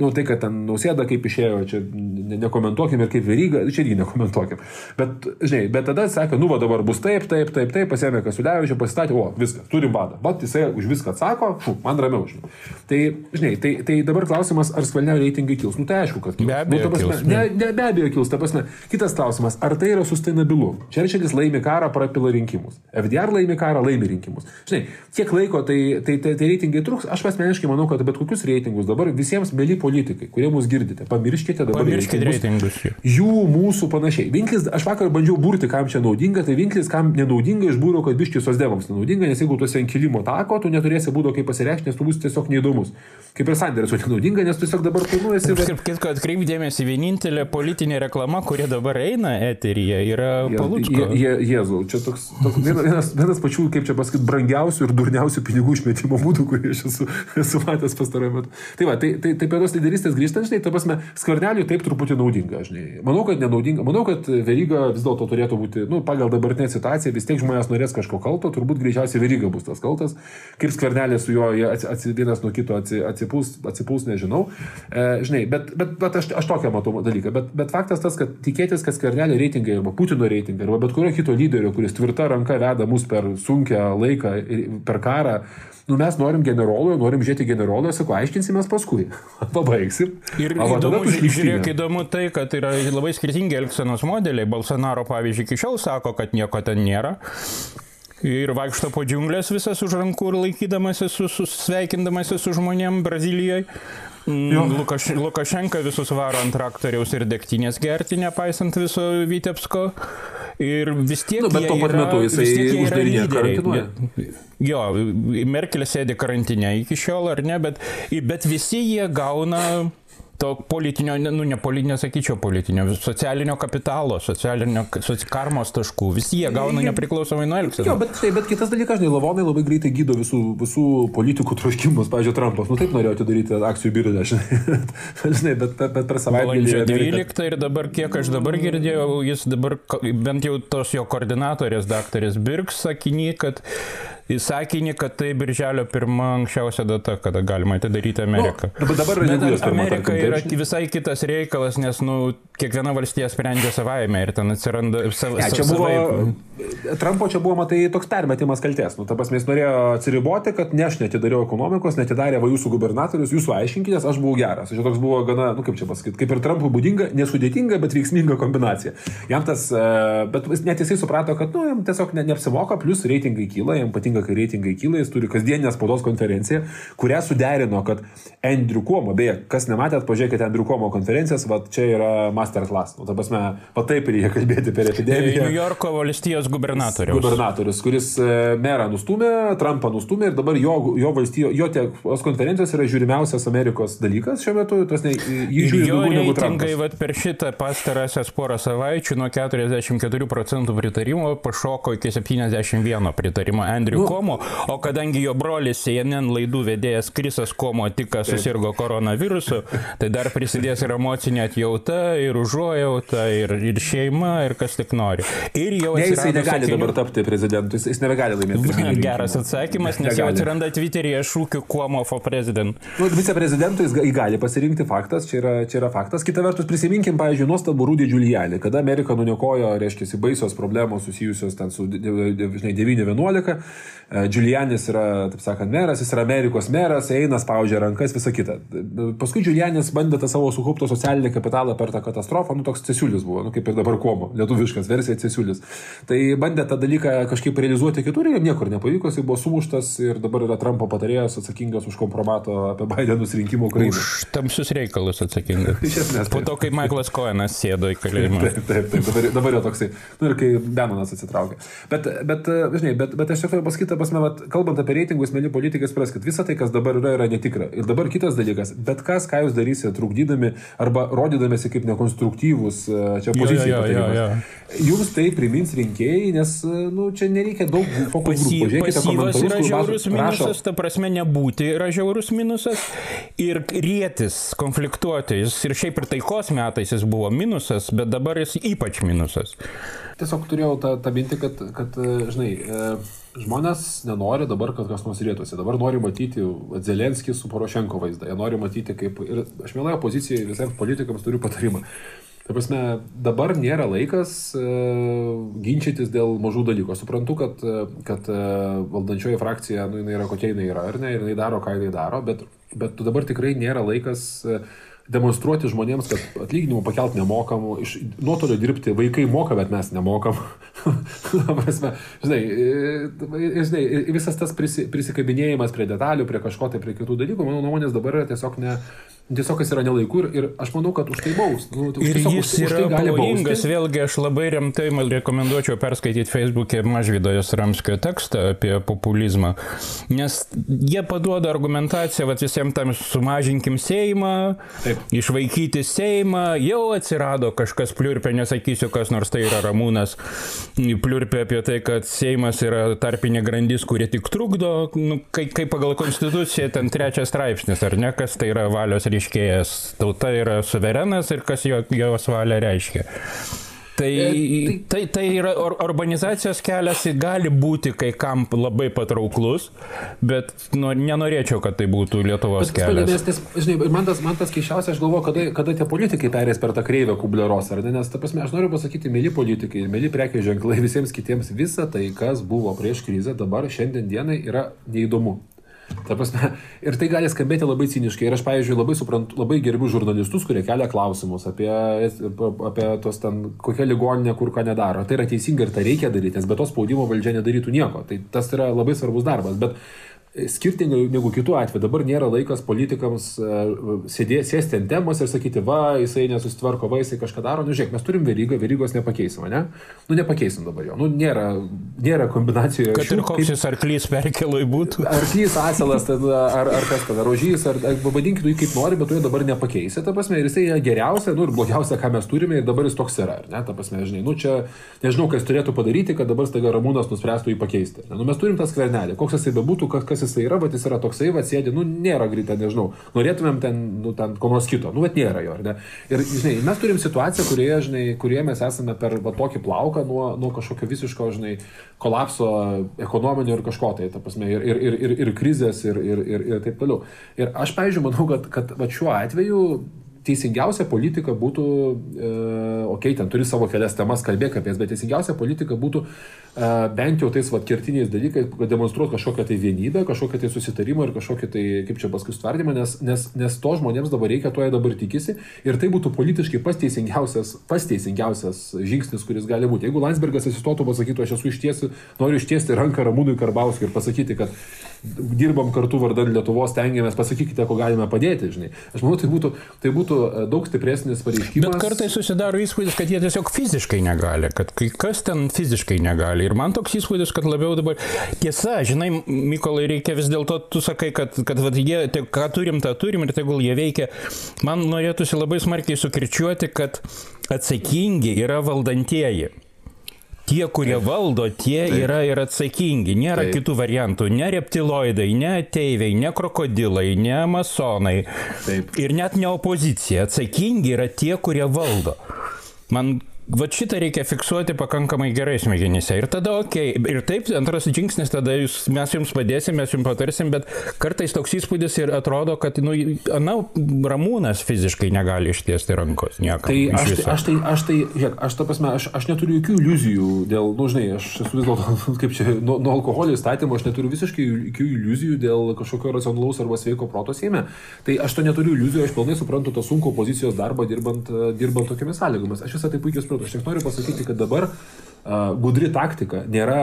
nu, tai, kad ten nausėda kaip išėjo, čia ne, nekomentuokim ir kaip veryga, čia irgi nekomentuokim. Bet, žinai, bet tada sakė, nu, va dabar bus taip, taip, taip, taip, pasėmė Kasulevičių, pasistatė, o, viskas, turim badą. Bet jisai už viską atsako, fu, man ramiau, žinai. Tai, žinai, tai, tai dabar klausimas, ar skvernelio reitingai kils. Nu, tai aišku, kad kils. Be abejo, nu, prasme, kils, ne, ne, be abejo kils. Ta prasme, kitas klausimas, ar tai yra sustainabilu? Čerčilis laimi karą, prapila rinkimus. FDR laimi karą, laimi rinkimus. Žinai, kiek laiko tai, tai, tai, tai reitingai truks, aš asmeniškai manau, kad bet kokius reitingus dabar visiems mėly politikai, kurie mus girdite, pamirškite dabar Pamirškite reitingus. Jų, mūsų panašiai. Vinklis, aš vakar bandžiau būrti, kam čia naudinga, tai vinklis, kam nenaudinga, išbūriau, kad biškis sosdevams nenaudinga, nes jeigu tu esi ant kilimo tako, tu neturėsi būdo kaip pasireikšti, nes tu būsi tiesiog neįdomus. Kaip ir Sanderis, o nenaudinga, nes tu tiesiog dabar planuojasi. Tarp kitko, atkreipdėmėsi, vienintelė politinė reklama, kuri dabar eina eteryje, yra Palučko. Je, je, Jėzau, čia toks, toks vienas, vienas, pačių, kaip čia pasakyti, brangiausių ir durniausių pinigų išmetimo būdų, kurį aš esu, esu matęs pastarojame metu. Tai va, tai, tai, tai prie tos lyderystės grįžtant, žinai, ta prasme, skverneliui taip truputį naudinga, žinai. Manau, kad nenaudinga, manau, kad veryga vis dėlto turėtų būti, nu, pagal dabartinę situaciją, vis tiek žmonės norės kažko kalto, turbūt greičiausiai veryga bus tas kaltas, kaip skvernelė su juo vienas nuo kito atsipuls, atsipuls nežinau. E, žinai, bet, bet, bet aš, aš tokią matau dalyką. Bet, bet faktas tas, kad tikėtis, kad skvernelio reitingai arba Putino reitingai arba bet kurio kito lyderio, kuris tvirta ranka veda mus per sunkę laiką, per karą, nu mes norim generolo, norim žiūrėti generolo, sakau, aiškinsimės paskui. Pabaigsim. Ir O va, tada įdomu, žiūrėk, įdomu tai, kad yra labai skirtingi elgsenos modeliai. Bolsonaro, pavyzdžiui, iki šiol sako, kad nieko ten nėra. Ir vaikšto po džiunglės visas už rankų ir laikydamasis, su, su, sveikindamasis su žmonėm Brazilijoje. Jo. Lukaš, Lukašenka visus varo ant traktoriaus ir degtinės gerti, nepaisant viso Vitebsko. Ir vis tiek... Nu, bet tuo pat yra- metu jisai uždarinėja, karantinuoja. Jo, Merkel sėdi karantine iki šiol ar ne, bet, bet visi jie gauna to politinio, nu ne politinio, sakyčiau, politinio, socialinio kapitalo, socialinio soci- karmos taškų. Visi jie gauna nepriklausomai nuo Jo, elgsenos. bet, štai, bet kitas dalykas, žinai, lavonai labai greitai gydo visų, visų politikų troškimus. Pavyzdžiui, Trumpas, nu taip norėjo atidaryti akcijų biržą, žinai. žinai, bet, bet, bet per savaitę. Balandžio 12 ir dabar, kiek aš dabar girdėjau, jis dabar, bent jau tos jo koordinatorės, daktarės Birks, sakinį, kad įsakinį, kad tai birželio pirma anksčiausia data, kada galima atidaryti Ameriką. Nu, bet dabar Bet pirma, Amerika tarkim, yra visai kitas reikalas, nes, nu, kiekviena valstija sprendžia savaime ir ten atsiranda savo... Ne, čia buvo, Trumpo čia buvo, matai, toks permetimas kalties. Nu, ta prasme, jis norėjo atsiriboti, kad ne aš netidariau ekonomikos, netidarė va jūsų gubernatorius, jūsų aiškinkitės, aš buvau geras. Čia toks buvo gana, nu kaip čia pasakyti, kaip ir Trumpui būdinga, nesudėtinga, bet veiksminga kombinacija. Jam tas, e, bet net jisai suprato, kad, nu, jam tiesiog ne, neapsimoka, plus reitingai kyla, jam patinka, kai reitingai kyla, jis turi kasdienę spaudos konferenciją, kurią suderino, kad Andrew Cuomo, beje, kas nematėt, pažiūrėkite Andrew Cuomo konferencijas, va čia yra masterclass. Nu, ta prasme, va taip reikia kalbėti per epidemiją. New Yorko valstijos gubernatoriaus. Gubernatorius, kuris e, merą nustumė, Trumpą nustumė ir dabar jo, jo valstijo, jo tiek konferencijos yra žiūrimiausias Amerikos dalykas šiuo metu, tas ne, jį Ir žiūri daugiau negu Trumpas. vat, per šitą pastarąsias porą savaičių nuo 44 procentų pritarimo pašoko iki 71 pritarimo Andrew nu, Komo, o kadangi jo brolis CNN laidų vedėjas Krisas Komo tik susirgo koronavirusu, tai dar prisidės ir emocinė atjauta, ir užuojauta, ir, ir šeima, ir kas tik nori. Ir jau Ne, jisai negali sakinių- dabar tapti prezidentu, jis, jis nebegali laimėti. Geras atsakymas, nes jau Negali. atsiranda Twitter'yje šūkių Kuomo for president. Nu, Viceprezidentų jis gali pasirinkti, faktas, čia yra, čia yra faktas. Kita vertus, prisiminkim, pavyzdžiui, nuostabų Rūdį Giulianį, kada Amerika nuniokojo, reiškia, baisios problemos susijusios ten su, žinai, 9-11 Giulianis yra, taip sakant, meras, jis yra Amerikos meras, eina, spaudžia rankas, visa kita. Paskui Giulianis bandė tą savo sukauptą socialinį kapitalą per tą katastrofą, nu toks cesiulis buvo, nu kaip ir dabar komo, lietuviškas versija cesiulis. Tai bandė tą dalyką kažkaip realizuoti kitur ir niekur nepavyko, jis buvo sumuštas ir dabar yra Trumpo patarėjas atsakingas už kompromato apie Bidenus rinkimų Ukrainoje. Už tamsius reikalus atsakingas. Iš esmės. Po to, kai Michaelas Koenas sėdo į kalėjimą. Taip, taip, taip, dabar, dabar jau toksai. Nu ir kai Benonas atsitraukė. Bet, bet, žinai, bet, bet aš tik noriu pasakyti, pasme, vat, kalbant apie reitingus, mėly politikai, supraskit, visa tai, kas dabar yra, yra netikra. Ir dabar kitas dalykas, bet kas, ką jūs darysite, trukdydami arba rodydamėsi kaip nekonstruktyvūs čia pozicijai. Jo, jo, jo, jo. Jums tai primins rinkėjai, nes, nu, čia nereikia daug fokus Pasy, grupų. Žiūrėkite, pasyvas yra žiaurus minusas, ta prasme nebūti yra žiaurus minusas ir rėtis, konfliktuoti. Jis ir šiaip ir taikos metais jis buvo minusas, bet dabar jis ypač minusas. Tiesiog turėjau tą, tą mintį, kad, kad, e, žinai, e, žmonės nenori dabar, kad kas nors rėtųsi. Dabar nori matyti Zelenskį su Porošenko vaizdą. Jie nori matyti, kaip... Ir aš mielai opozicijai visiems politikams turiu patarimą. Ta prasme, dabar nėra laikas e, ginčytis dėl mažų dalykų. Aš suprantu, kad, e, kad e, valdančioji frakcija, nu, jinai yra kokia jinai yra, ar ne, ir jinai daro, ką jinai daro, bet, bet dabar tikrai nėra laikas e, demonstruoti žmonėms, kad atlyginimų pakelt nemokamų, iš nuotolio dirbti vaikai moka, bet mes nemokam. Prasme, žinai, e, žinai, visas tas prisi, prisikabinėjimas prie detalių, prie kažko tai, prie kitų dalykų, mano nuomonės dabar yra tiesiog ne... Tiesiog jis yra nelaiku ir, ir aš manau, kad už tai baus. Nu, už- Ir jis už, už yra tai gali pavojingas, vėlgi aš labai rimtai rekomenduočiau perskaityti Facebook'e Mažvydojas Ramskio tekstą apie populizmą, nes jie paduoda argumentaciją, va visiems tam sumažinkim Seimą, Taip. išvaikyti Seimą, jau atsirado kažkas pliurpė, nesakysiu, kas nors tai yra Ramūnas, pliurpė apie tai, kad Seimas yra tarpinė grandis, kurie tik trukdo, nu, kaip, kaip pagal konstituciją ten trečias straipsnis, ar ne, kas tai yra valios reiškėjas, tauta yra suverenas ir kas jo, jos valia reiškia. Tai, tai, tai yra ur- urbanizacijos kelias gali būti kai kam labai patrauklus, bet nu, nenorėčiau, kad tai būtų Lietuvos Bet, kelias. nes, nes, žinai, man tas, man tas keiščiausia, aš galvoju, kada, kada tie politikai perės per tą kreivę kubleros, ar ne? Nes, ta prasme, aš noriu pasakyti, mėly politikai, mėly prekių ženklai, visiems kitiems, visa tai, kas buvo prieš krizę, dabar šiandien dienai yra neįdomu. Ta prasme, ir tai gali skambėti labai ciniškai. Ir aš, pavyzdžiui, labai, suprantu, labai gerbiu žurnalistus, kurie kelia klausimus apie, apie tos ten, kokią ligoninę, kur ką nedaro. Tai yra teisinga ir tai reikia daryti, nes be to spaudimo valdžia nedarytų nieko. Tai tas yra labai svarbus darbas. Bet skirtingai negu kitų atveju, dabar nėra laikas politikams uh, sėdė, sėsti ant temos ir sakyti, va, jisai nesusitvarko, va, jisai kažką daro. Nu, žiūrėk, mes turim verygą, verygos nepakeisim, ne? Nu, nepakeisim dabar jo. Nu, nėra, nėra kombinacijoje. Kad ir šių, koks jis arklys perkelui būtų. Arklys, asilas, ar, ar kas ten, rožys, ar, ar pavadinkit jį kaip nori, bet tu jo dabar nepakeisi, ta prasme, ir jisai yra geriausia, nu ir blogiausia, ką mes turime, ir dabar jis toks yra, ne, ta prasme, žinai, nu čia, nežinau, kas turėtų padaryti, kad dabar staiga Ramūnas nuspręstų jį pakeisti. Ne? Nu, mes turim tą skvernelį, koks jisai bebūtų, kas, kas jisai yra, bet jis yra toksai, va, sėdi, nu, nėra grita, nežinau, norėtumėm ten, nu, ten, ko nors kito, nu, bet nėra jo, ar ne. Ir, žinai, mes turim situaciją, kurioje, žinai, kurioje mes esame per va, tokį plauką nuo, nuo kažkokio visiško, žinai, kolapso ekonominio ir kažko tai, ta prasme, ir, ir, ir, ir, ir krizės, ir, ir, ir, ir taip toliau. Ir aš, pavyzdžiui, manau, kad, kad va, šiuo atveju teisingiausia politika būtų, e, okei, okay, ten turi savo kelias temas, kalbėk apie jas, bet teisingiausia politika būtų e, bent jau tais vat, kertiniais dalykais kad demonstruoti kažkokią tai vienybę, kažkokią tai susitarimą ir kažkokią tai, kaip čia paskui stvardymą, nes, nes, nes to žmonėms dabar reikia, to jie dabar tikisi ir tai būtų politiškai pats teisingiausias, pats teisingiausias žingsnis, kuris gali būti. Jeigu Landsbergas atsistotų, pasakytų, aš esu ištiesi, noriu ištiesti ranką Ramūnui Karbauskiui ir pasakyti, kad dirbam kartu vardan Lietuvos, tengiamės, pasakykite, ko galime padėti, žinai. Aš manau, tai būtų, tai būtų e, daug stipresnis pareiškimas. Bet kartais susidaro įspūdis, kad jie tiesiog fiziškai negali, kad kai kas ten fiziškai negali. Ir man toks įspūdis, kad labiau dabar... Tiesa, žinai, Mykolai, reikia vis dėlto, tu sakai, kad, kad vat, jie, tai, ką turim, tą turim ir tegul jie veikia. Man norėtųsi labai smarkiai sukirčiuoti, kad atsakingi yra valdantieji. Tie, kurie valdo, tie Taip. yra ir atsakingi. Nėra Taip. kitų variantų. Ne reptiloidai, ne ateiviai, ne krokodilai, ne masonai. Taip. Ir net ne opozicija. Atsakingi yra tie, kurie valdo. Man va šitą reikia fiksuoti pakankamai gerai smegenyse. Ir tada, okei, okay. ir taip, antras žingsnis, tada jūs, mes jums padėsim, mes jums patarsim, bet kartais toks įspūdis ir atrodo, kad, nu, na, ramūnas fiziškai negali ištiesti rankos niekam. Tai aš, tai, aš tai, aš tai, žiūrėk, aš ta prasme, aš, aš neturiu jokių iliuzijų dėl, nu, žinai, aš esu vis dėlto, kaip čia, nuo, nuo alkoholio įstatymo, aš neturiu visiškai jokių iliuzijų dėl kažkokio racionalaus arba sveiko proto seime. Tai aš to neturiu iliuzijų, aš pilnai suprantu tą sunku opozicijos darbą dirbant, dirbant tokiamis sąlygomis. Aš visą tai puikiai suprantu. Aš tik noriu pasakyti, kad dabar gudri taktika nėra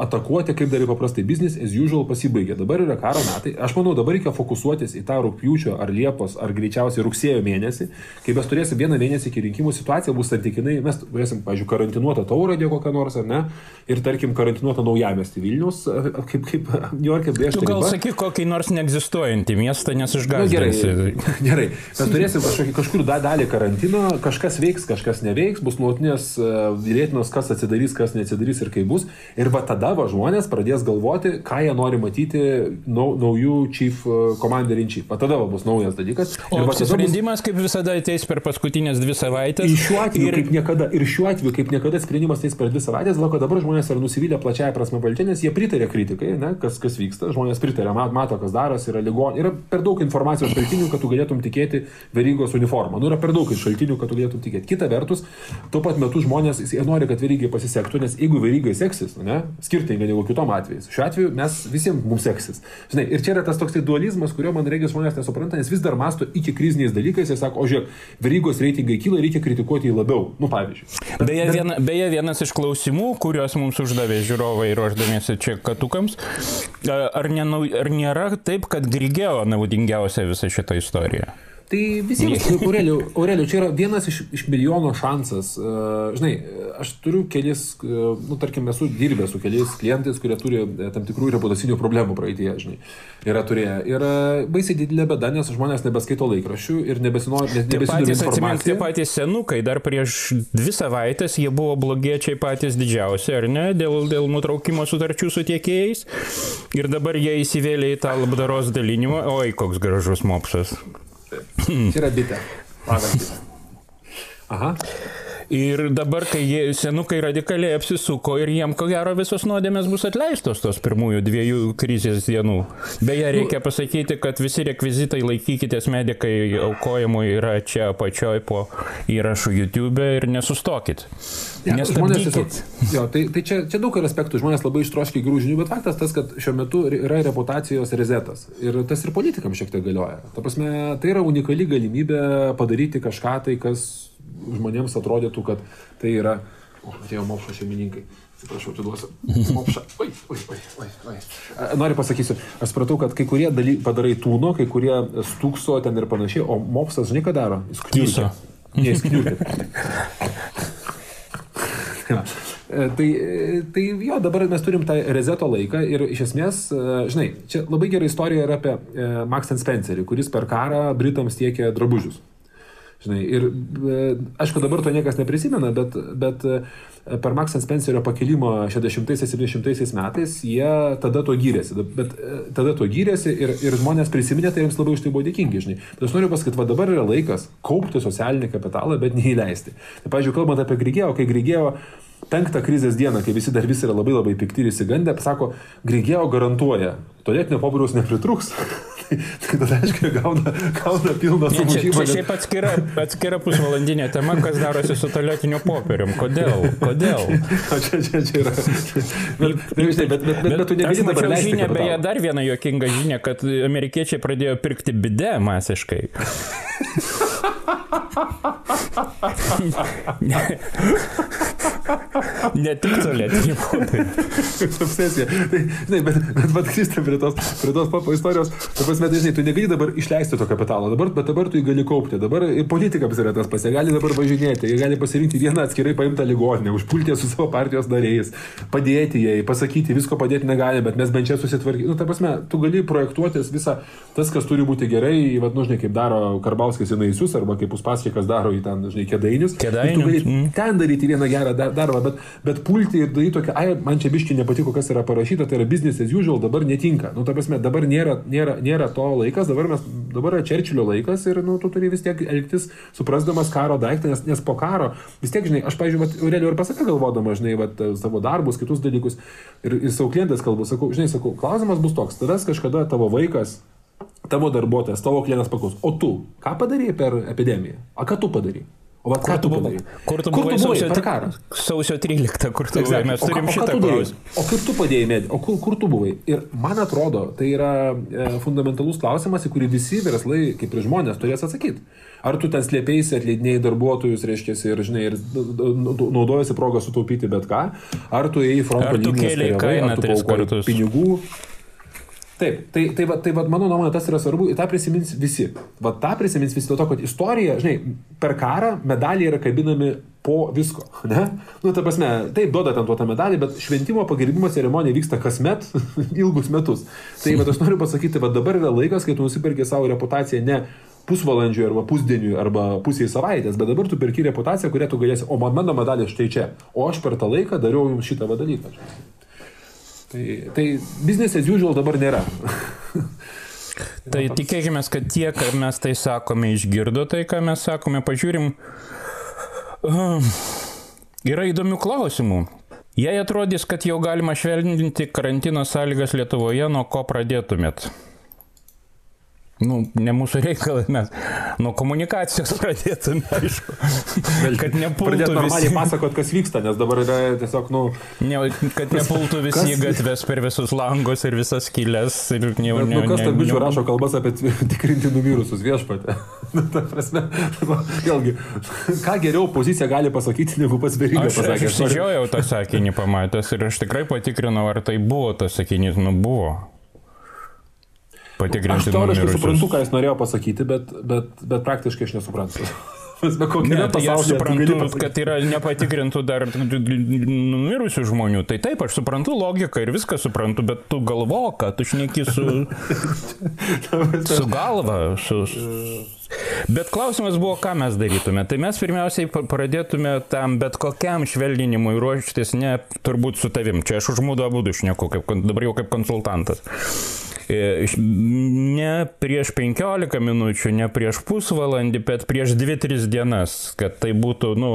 atakuoti, kaip darė paprastai business as usual pasibaigė. Dabar yra karo metai. Aš manau, dabar reikia fokusuotis į tą rūpjūčio ar liepos ar greičiausiai rugsėjo mėnesį. Kai mes turėsim vieną mėnesį iki rinkimų, situacija bus santykinai, mes turėsim, pažiūrėjau, karantinuotą tauragę kokią nors ar ne, ir tarkim karantinuotą naujamestį Vilnius, kaip, kaip New York'e brėžti. Tu gal sakyk kokį nors neegzistuojantį miestą, nes išgąsdinsi. Nu, gerai, gerai. Mes turėsim kažkokį, kažkur dalį karantino, kažkas veiks, kažkas neveiks, bus nuotinės vėlėtinos, kas atsidarys, kas neatsidarys ir kaip bus. Ir va tada va žmonės pradės galvoti, ką jie nori matyti nau, naujų chief commander in chief. Va tada va bus naujas dalykas. O va sprendimas, bus... kaip visada, ateis per paskutinės dvi savaitės. Ir šiuo atveju, ir... kaip niekada, ir šiuo atveju, kaip niekada sprendimas ateis per dvi savaitės, dėl ko dabar žmonės yra nusivylę plačiaja prasme valdžia, nes jie pritarė kritikai, ne, kas, kas vyksta, žmonės pritarė, mato, kas darosi, yra ligon, yra per daug informacijos šaltinių, kad tu galėtum tikėti verygos uniformą. Nu, yra per daug šaltinių, kad tu galėtum tikėti. Kita vertus, tuo pat metu žmonės nori, kad verygai pasisektų, nes jeigu verygai seksis, ne, skirtingai negu kitom atvejais, šiuo atveju mes visiems mums seksis. Žinai, ir čia yra tas toks dualizmas, kurio man regis žmonės nesupranta, nes vis dar masto iki kriziniais dalykais ir sako, o žiūrėk, verygos reitingai kyla, reikia kritikuoti jį labiau. Nu, pavyzdžiui. Beje, viena, beje, vienas iš klausimų, kuriuos mums uždavė žiūrovai ruoždamiesi čia katukams, ar, nenau, ar nėra taip, kad Grigeo naudingiausia visa šita istorija? Tai visiems, Aurelio, Aurelio, čia yra vienas iš, iš milijono šansas. Uh, žinai, aš turiu kelis, uh, nu, tarkim, esu dirbęs su keliais klientais, kurie turi tam tikrų reputacinių problemų praeitie, žinai. Yra turėję. Yra baisiai didelė bėda, nes žmonės nebeskaito laikraščių ir nebesinori, nes nebesidomi informacija. Tie patys senukai, dar prieš dvi savaitės jie buvo blogiečiai patys didžiausi, ar ne, dėl, dėl nutraukimo sutarčių su tiekėjais. Ir dabar jie įsivėlė į tą labdaros dalinimą. Oi, koks gražus mopsas. Čia yra bitė. Pavyzdys. Aha. Ir dabar, kai jie senukai radikaliai apsisuko ir jiem ko gero visos nuodėmės bus atleistos tos pirmųjų dviejų krizės dienų. Beje, reikia pasakyti, kad visi rekvizitai laikykitės medikai aukojimui yra čia apačioj po įrašų YouTube ir nesustokit. Ja, žmonės tiesiog, jo, tai, tai čia, čia daug yra aspektų, žmonės labai ištroškia gerų žinių, bet faktas tas, kad šiuo metu yra reputacijos rezetas. Ir tas ir politikams šiek tiek galioja. Ta prasme, tai yra unikali galimybė padaryti kažką tai, kas žmonėms atrodytų, kad tai yra... O, atėjo mopšo šeimininkai. Atsiprašau, atiduosiu. Mopšą. Oi, oi, oi, oi, oi. Noriu pasakysiu, aš supratau, kad kai kurie daly, padarai tūno, kai kurie stūkso ten ir panašiai, o mopsas, žinai, ką daro? Jis klyso. Ne, jis klyso. ja. Tai, tai jo, dabar mes turim tą rezeto laiką ir iš esmės, žinai, čia labai gera istorija yra apie Max Spencerį, kuris per karą Britams tiekė drabužius. Žinai, ir aišku, dabar to niekas neprisimena, bet, bet per Max Spencerio pakilimą 60-70 metais jie tada to gyrėsi. Bet tada to gyrėsi ir, ir žmonės prisiminė, tai jiems labai už tai buvo dėkingi, žinai. Bet aš noriu pasakyti, va dabar yra laikas kaupti socialinį kapitalą, bet neįleisti. Tai, pavyzdžiui, kalbant apie Grigėjo, kai Grigėjo penktą krizės dieną, kai visi dar visi yra labai labai pikti ir įsigandę, pasako, Grigėjo garantuoja, tualetinio popieriaus nepritruks. tai, tada, aišku, gauna, gauna pilną sumą. Čia, čia šiaip atskira, atskira pusvalandinė tema, kas darosi su tualetiniu popierium. Kodėl? Kodėl? O čia, čia, čia yra. Bet, bet, bet, bet, bet, bet, bet tu negali dabar leisti. Žinia, beje, dar viena juokinga žinia, kad amerikiečiai pradėjo pirkti bide masiškai. ne tik tualetinį popierių. Obsesija. Tai, žinai, bet, bet, bet grįžtam prie tos, prie tos papo istorijos. Ta prasme, tai, žinai, tu negali dabar išleisti to kapitalo, dabar, bet dabar tu jį gali kaupti. Dabar ir politikams yra tas pas, jie gali dabar važinėti, jie gali pasirinkti vieną atskirai paimtą ligoninę, užpulti su savo partijos nariais, padėti jai, pasakyti, visko padėti negali, bet mes bent čia susitvarkyti. Nu, ta prasme, tu gali projektuotis visą tas, kas turi būti gerai, vad, nu, žinai, kaip daro Karbauskis į naisius, arba kaip Uspaskikas daro į ten, žinai, kėdainius. Kėdainius. Mm. ten daryti vieną gerą dar, darbą, bet, bet pulti ir daryti tokia, ai, man čia biški nepatiko, kas yra parašyta, tai yra business as usual, dabar netinka. Nu, ta prasme, dabar nėra, nėra, nėra to laikas, dabar, mes, dabar yra Čerčilio laikas ir, nu, tu turi vis tiek elgtis suprasdamas karo daiktą, nes, nes po karo, vis tiek, žinai, aš, pažiūrėjau, Aurelio ir pasakė galvodama, žinai, vat, savo darbus, kitus dalykus ir, ir savo klientas kalbu, sakau, žinai, sakau, klausimas bus toks, tada kažkada tavo vaikas tavo darbuotojas, tavo klientas paklaus, o tu ką padarėjai per epidemiją? A ką tu padarėjai? O vat, ką tu padarėjai? Kur tu kur tu buvai sausio, per karą? sausio 13, kur tu buvai, mes turim o šitą klausimą. O kaip tu padėjai medį? O kur, kur tu buvai? Ir man atrodo, tai yra e, fundamentalus klausimas, į kurį visi verslai, kaip ir žmonės, turės atsakyti. Ar tu ten slėpėsi, atleidinėjai darbuotojus, reiškia, ir, žinai, ir naudojasi progą sutaupyti bet ką, ar tu ėjai į fronto Ar tu kariavai, kainą tris kartus? pinigų. Taip, tai, tai, va, tai va, mano nuomonė tas yra svarbu, tą prisimins visi. Va tą prisimins visi dėl to, kad istorija, žinai, per karą medaliai yra kabinami po visko, ne? Nu, ta prasme, taip, duoda ten tuo tą medalį, bet šventimo pagerbimo ceremonija vyksta kasmet ilgus metus. Tai va, aš noriu pasakyti, va dabar yra laikas, kai tu nusipirki savo reputaciją ne pusvalandžiui arba pusdieniui arba pusiai savaitės, bet dabar tu perki reputaciją, kurią tu galėsi, o man mano medalė štai čia, o aš per tą laiką dariau jums šitą dalyką. Tai, tai business as usual dabar nėra. Tai tikėkime, kad tie, ką mes tai sakome, išgirdo tai, ką mes sakome, pažiūrim. Um, yra įdomių klausimų. Jei atrodys, kad jau galima švelninti karantino sąlygas Lietuvoje, nuo ko pradėtumėt? Nu, ne mūsų reikalas, mes nuo komunikacijos pradėtume, aišku. Kad nepultų Pradėti normaliai visi, pasakot, kas vyksta, nes dabar yra tiesiog, nu, ne, kad nepultų visi Kas- gatves per visus langus ir visas skylės. Ir ne, Bet, ne, nu, kas bičiu ne- rašo kalbas apie tvi- tikrinti numirusius viešpatę? Nu, Ta prasme, va, vėlgi, ką geriau pozicija gali pasakyti, negu pats Aš, aš pasakė. Sorry. išsižiojau tą sakinį pamatęs ir aš tikrai patikrinau, ar tai buvo tas sakinys, nu buvo. Aš Patikrinti teoriškai numirusius. suprantu, ką jis norėjo pasakyti, bet, bet, bet praktiškai aš nesuprantu. Ne, tai aš suprantu, kad yra nepatikrintų dar numirusių žmonių. Tai taip, aš suprantu logiką ir viską suprantu, bet tu galvo, kad tu šneki su, su galva. Su, bet klausimas buvo, ką mes darytume. Tai mes pirmiausiai pradėtume tam bet kokiam švelninimui ruoštis, ne turbūt su tavim. Čia aš užmūdu abu šneku, kaip, dabar jau kaip konsultantas. Ne prieš 15 minučių, ne prieš pusvalandį, bet prieš 2-3 dienas, kad tai būtų, nu,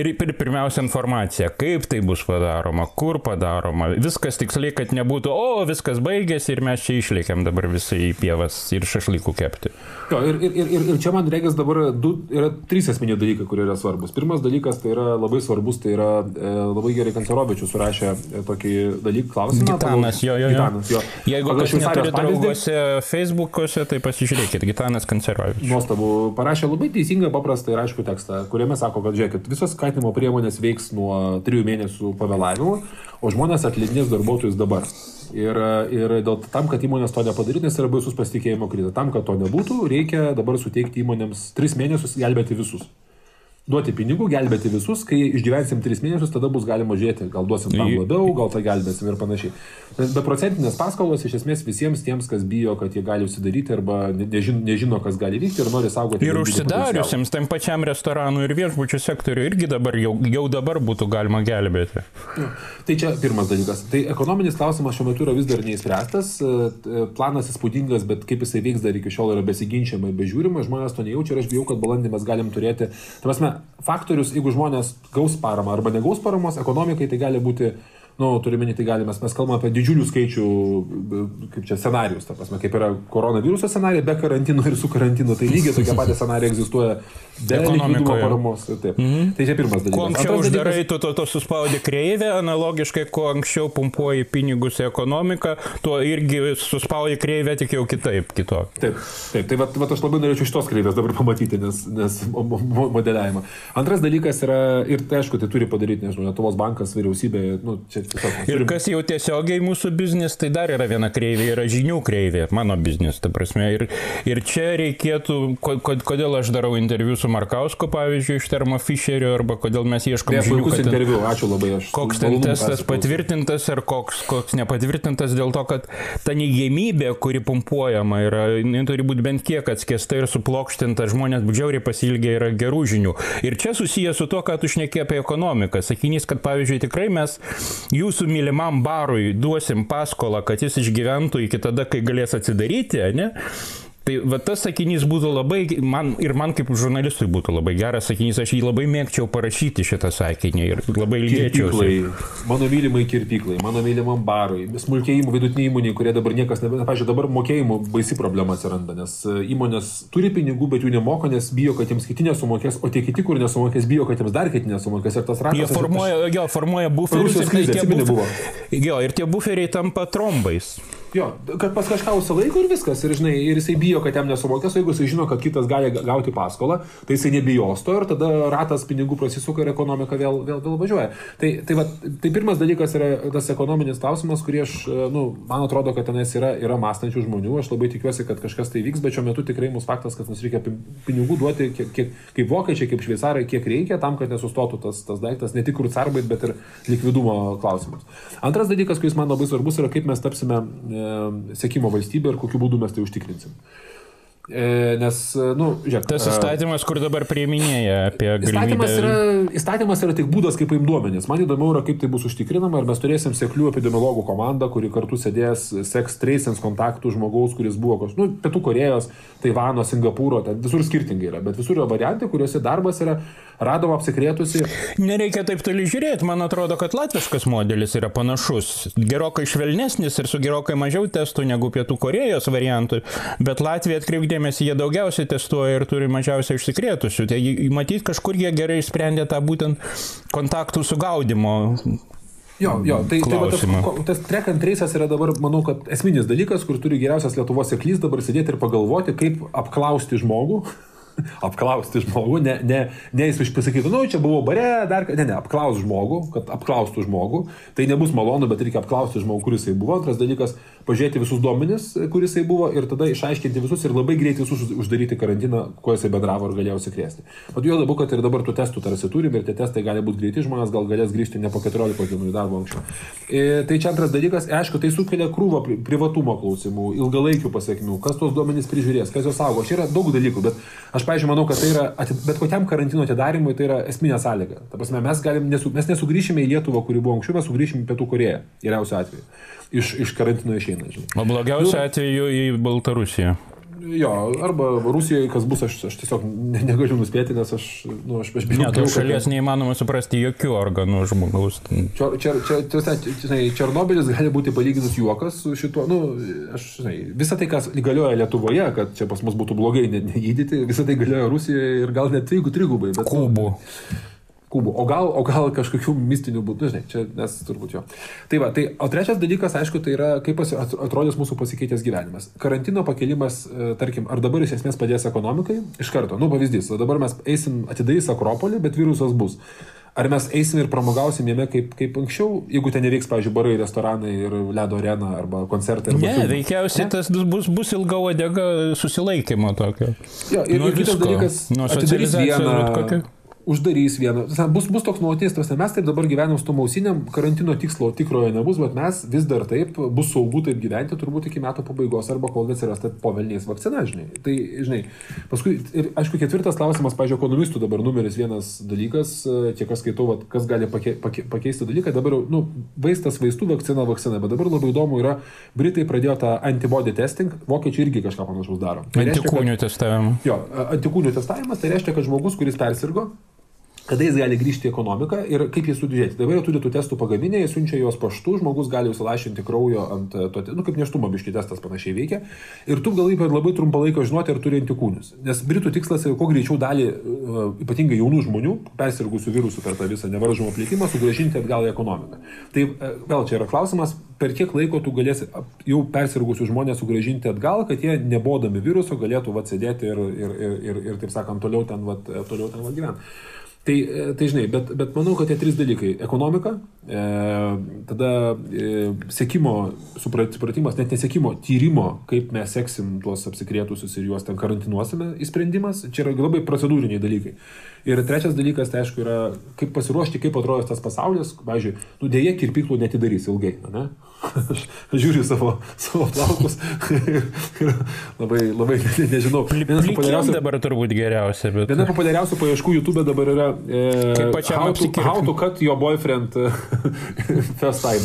ir, ir pirmiausia informacija, kaip tai bus padaroma, kur padaroma, viskas tiksliai, kad nebūtų, o viskas baigėsi ir mes čia išlėkėm dabar visai į pievas ir šašlykų kepti. Jo, ir, ir, ir, ir čia man reikia dabar du, yra trys esminiai dalykai, kurie yra svarbus. Pirmas dalykas tai yra labai svarbus, tai yra e, labai gerai Kancerovičius surašė e, tokį dalyką klausimą. Gitanas, jo, jo, jo. Gitanas, jo. Jeigu Pagal kas neturi drauguose Facebook'ose, tai pasižiūrėkit, Gitanas Kancerovičius. Nuostabu, parašė labai teisingą, paprastą ir aišku tekstą, kuriame sako, kad žiūrėkit, visos skatinimo priemonės veiks nuo trijų mėnesių pavėlavimų, o žmonės atleidinės darbuotojus dabar. Ir, ir dėl tam, kad įmonės to nepadarytų, nes yra baisus pasitikėjimo krizė. Tam, kad to nebūtų, reikia dabar suteikti įmonėms tris mėnesius gelbėti visus. Duoti pinigų, gelbėti visus, kai išgyvensim tris mėnesius, tada bus galima žiūrėti, gal duosim tam labiau, gal tą gelbėsim ir panašiai. Bet beprocentinės paskolos iš esmės visiems tiems, kas bijo, kad jie gali užsidaryti arba ne- nežino, nežino kas gali vykti ir nori saugoti. Ir užsidariusiems tam pačiam restoranų ir viešbučių sektoriui irgi dabar jau, jau dabar būtų galima gelbėti. Tai čia pirmas dalykas. Tai ekonominis klausimas šiuo metu yra vis dar neįspręstas. e, Planas įspūdingas, bet kaip jisai veiks dar iki šiol yra besiginčiama ir bežiūrima. Žmonės to nejaučia ir aš bijau, kad balandį mes galim turėti. Tai prasme, faktorius, jeigu žmonės gaus paramą arba negaus paramos ekonomikai, tai gali būti nu, turime, tai galime, mes kalbame apie didžiulių skaičių, kaip čia scenarius, ta prasme, kaip yra koronaviruso scenarija be karantino ir su karantinu, tai lygiai tokia pati scenarija egzistuoja be Ekonomikoje. paramos. Taip. Mm -hmm. Tai čia pirmas dalykas. Kuo anksčiau Antras dalykas- uždarai, tu to, to suspaudi kreivę, analogiškai, kuo anksčiau pumpuoji pinigus į ekonomiką, tuo irgi suspaudi kreivę tik jau kitaip, kito. Taip, taip, tai vat, vat aš labai norėčiau šitos kreivės dabar pamatyti, nes, nes mo- mo- modeliavimą. Antras dalykas yra, ir tai aišku, tai turi padaryti, nežinau, Lietuvos bankas, vyriausybė, nu, čia tiesiog. Ir kas jau tiesiogiai mūsų biznis, tai dar yra viena kreivė, yra žinių kreivė, mano biznis, ta prasme. Ir, ir čia reikėtų, kodėl aš darau interviu su Markausku, pavyzdžiui, iš Termo Fischerio, arba kodėl mes ieškome žinių. Puikus interviu, ačiū labai aš. Koks ten testas patvirtintas ar koks, koks nepatvirtintas dėl to, kad ta neigiamybė, kuri pumpuojama, yra, turi būti bent kiek atskėsta ir suplokštinta, žmonės džiauriai pasilgia yra gerų žinių. Ir čia susijęs su to, kad tu šnekė apie ekonomiką. Sakinys, kad pavyzdžiui tikrai mes jūsų mylimam barui duosim paskolą, kad jis išgyventų iki tada, kai galės atsidaryti, ne? Tai va tas sakinys būtų labai, man ir man kaip žurnalistui būtų labai geras sakinys, aš jį labai mėgčiau parašyti šitą sakinį ir labai ilgėčiausi. Mano mylimai kirpyklai, mano mylimam barui, smulkėjimų vidutiniai įmoniai, kurie dabar niekas, ne, pažiūrėjau, dabar mokėjimų baisi problema atsiranda, nes e, įmonės turi pinigų, bet jų nemoka, nes bijo, kad jiems kiti nesumokės, o tie kiti, kur nesumokės, bijo, kad jiems dar kiti nesumokės ir tas ratas. Jie formuoja, jo, formuoja buferius. Rusijos krizė, atsimeni, buvo. Jo, ir tie buferiai tampa trombais. Jo, kad pas kažką užsilaiko ir viskas. Ir, žinai, ir jisai bijo, kad jam nesumokės, o jeigu jisai žino, kad kitas gali gauti paskolą, tai jisai nebijos to ir tada ratas pinigų prasisuka ir ekonomika vėl, vėl, vėl važiuoja. Tai, tai, va, tai pirmas dalykas yra tas ekonominis klausimas, kurį aš, nu, man atrodo, kad tenais yra, yra mąstančių žmonių. Aš labai tikiuosi, kad kažkas tai vyks, bet šiuo metu tikrai mūsų faktas, kad mums reikia pinigų duoti, kiek, kiek, kaip vokiečiai, kaip šveicarai, kiek reikia tam, kad nesustotų tas, tas daiktas, ne tik rucarbait, bet ir likvidumo klausimas. Antras dalykas, kuris man labai svarbus, yra kaip mes tapsime e, sėkimo valstybė ir kokiu būdu mes tai užtikrinsim. E, nes, nu, žiūrėk. Tas įstatymas, kur dabar prieiminėja apie galimybę. Įstatymas yra, įstatymas yra tik būdas, kaip paimti duomenys. Man įdomu yra, kaip tai bus užtikrinama. Ar mes turėsim seklių epidemiologų komandą, kuri kartu sėdės, seks tracens kontaktų žmogaus, kuris buvo, nu, Pietų Korejos, Taivano, Singapūro, ten visur skirtingai yra, bet visur yra variantai, kuriuose darbas yra radom apsikrėtusi. Nereikia taip toli žiūrėti, man atrodo, kad latviškas modelis yra panašus. Gerokai švelnesnis ir su gerokai mažiau testų negu Pietų Korejos variantui, bet Latvija atkreipdėmėsi, jie daugiausiai testuoja ir turi mažiausiai užsikrėtusių. Tai matyt, kažkur jie gerai išsprendė tą būtent kontaktų sugaudimo Jo, jo, tai, tai va, tas, tas track and trace'as yra dabar, manau, kad esminis dalykas, kur turi geriausias Lietuvos seklys dabar sėdėti ir pagalvoti, kaip apklausti žmogų, apklausti žmogų, ne, ne, ne jis pasakytų, nu, čia buvo bare, dar, ne, ne, apklaus žmogų, kad apklaustų žmogų, tai nebus malonu, bet reikia apklausti žmogų, kuris jisai buvo. Antras dalykas, pažiūrėti visus duomenis, kuris jisai buvo ir tada išaiškinti visus ir labai greitai visus uždaryti karantiną, kuo jisai bendravo ir galėjo užsikrėsti. O jo labiau, kad ir dabar tų testų tarsi turime ir tie testai gali būti greiti, žmonės gal galės grįžti ne po 14 dienų į darbą anksčiau. E, tai čia antras dalykas, aišku, tai sukelia krūvą privatumo klausimų, ilgalaikių pasiekmių, kas tuos duomenys prižiūrės, kas juos saugo. Čia yra daug dalykų, bet aš, pažiūrėjau, manau, kad tai yra, bet kokiam karantino atidarimui tai yra esminė sąlyga. Ta prasme, mes, galim, nesu, mes nesugrįšime į Lietuvą, kuri buvo anksčiau, mes sugrįšime į Pietų Koreją, geriausiu atveju iš, iš karantino išeina. Žinai. O blogiausiu atveju į Baltarusiją. Jo, arba Rusijoje, kas bus, aš, aš tiesiog ne, negaliu nuspėti, nes aš, nu, aš, aš bijau. Ne, tos šalies kad... neįmanoma suprasti jokių organų žmogaus. Čia, čia, čia, čia, Černobilis gali būti palyginus juokas su šituo, nu, aš, žinai, visą tai, kas galioja Lietuvoje, kad čia pas mus būtų blogai negydyti, visą tai galioja Rusijoje ir gal net trigų trigubai. Kubų. Nu, kubų, o gal, o gal kažkokių mistinių būdų, žinai, čia nes turbūt jo. Tai va, tai, o trečias dalykas, aišku, tai yra, kaip atrodys mūsų pasikeitęs gyvenimas. Karantino pakelimas, e, tarkim, ar dabar iš esmės padės ekonomikai? Iš karto, nu pavyzdys, dabar mes eisim atidarys Akropolį, bet virusas bus. Ar mes eisim ir pramogausim jame kaip, kaip anksčiau, jeigu ten neveiks, pavyzdžiui, barai, restoranai ir ledo arena arba koncertai? Arba ne, filmai. veikiausiai tas bus, bus ilga odega susilaikymo tokio. Jo, ir, ir kitas dalykas, nuo socializacijos uždarys vieną. Bus, bus toks nuolatinis, tas mes taip dabar gyvenam su tom ausinėm, karantino tikslo tikrojo nebus, bet mes vis dar taip, bus saugu taip gyventi turbūt iki metų pabaigos arba kol atsiras ta povelnės vakcina, žinai. Tai, žinai, paskui, ir aišku, ketvirtas klausimas, pažiūrėjau, ekonomistų dabar numeris vienas dalykas, kiek aš skaitau, vat, kas gali pake, pake, pakeisti dalyką, dabar, nu, vaistas, vaistų, vakcina, vakcina, bet dabar labai įdomu yra, Britai pradėjo tą antibody testing, vokiečiai irgi kažką panašaus daro. Tai antikūnių testavimą. Jo, antikūnių testavimas, tai reiškia, kad žmogus, kuris persirgo, kada jis gali grįžti į ekonomiką ir kaip jį sudėti. Dabar jau turi tų testų pagaminę, jie siunčia juos paštu, žmogus gali užsilašinti kraujo ant to, nu kaip neštumo biški testas panašiai veikia. Ir tu gali per labai trumpą laiką žinoti, ar turi antikūnius. Nes Britų tikslas yra kuo greičiau dalį, uh, ypatingai jaunų žmonių, persirgusių virusų per tą visą nevaržomą plitimą, sugražinti atgal į ekonomiką. Tai uh, vėl čia yra klausimas, per kiek laiko tu galėsi jau persirgusių žmonės sugražinti atgal, kad jie nebodami viruso galėtų atsėdėti ir, ir, ir, ir, ir, taip sakant, toliau ten, vat, toliau ten vat gyventi. Tai, e, tai žinai, bet, bet manau, kad tie trys dalykai - ekonomika, e, tada e, sėkimo supratimas, net nesėkimo, tyrimo, kaip mes seksim tuos apsikrėtusius ir juos ten karantinuosime, įsprendimas, čia yra labai procedūriniai dalykai. Ir trečias dalykas, tai aišku, yra kaip pasiruošti, kaip atrodys tas pasaulis. Pavyzdžiui, nu dėje kirpiklų netidarys ilgai, ne? Aš žiūriu savo, savo plaukus ir, ir labai, labai nežinau. Vienas populiariausių dabar turbūt geriausia. Bet... Viena populiariausių paieškų YouTube dabar yra e, how, to, how to cut your boyfriend first time.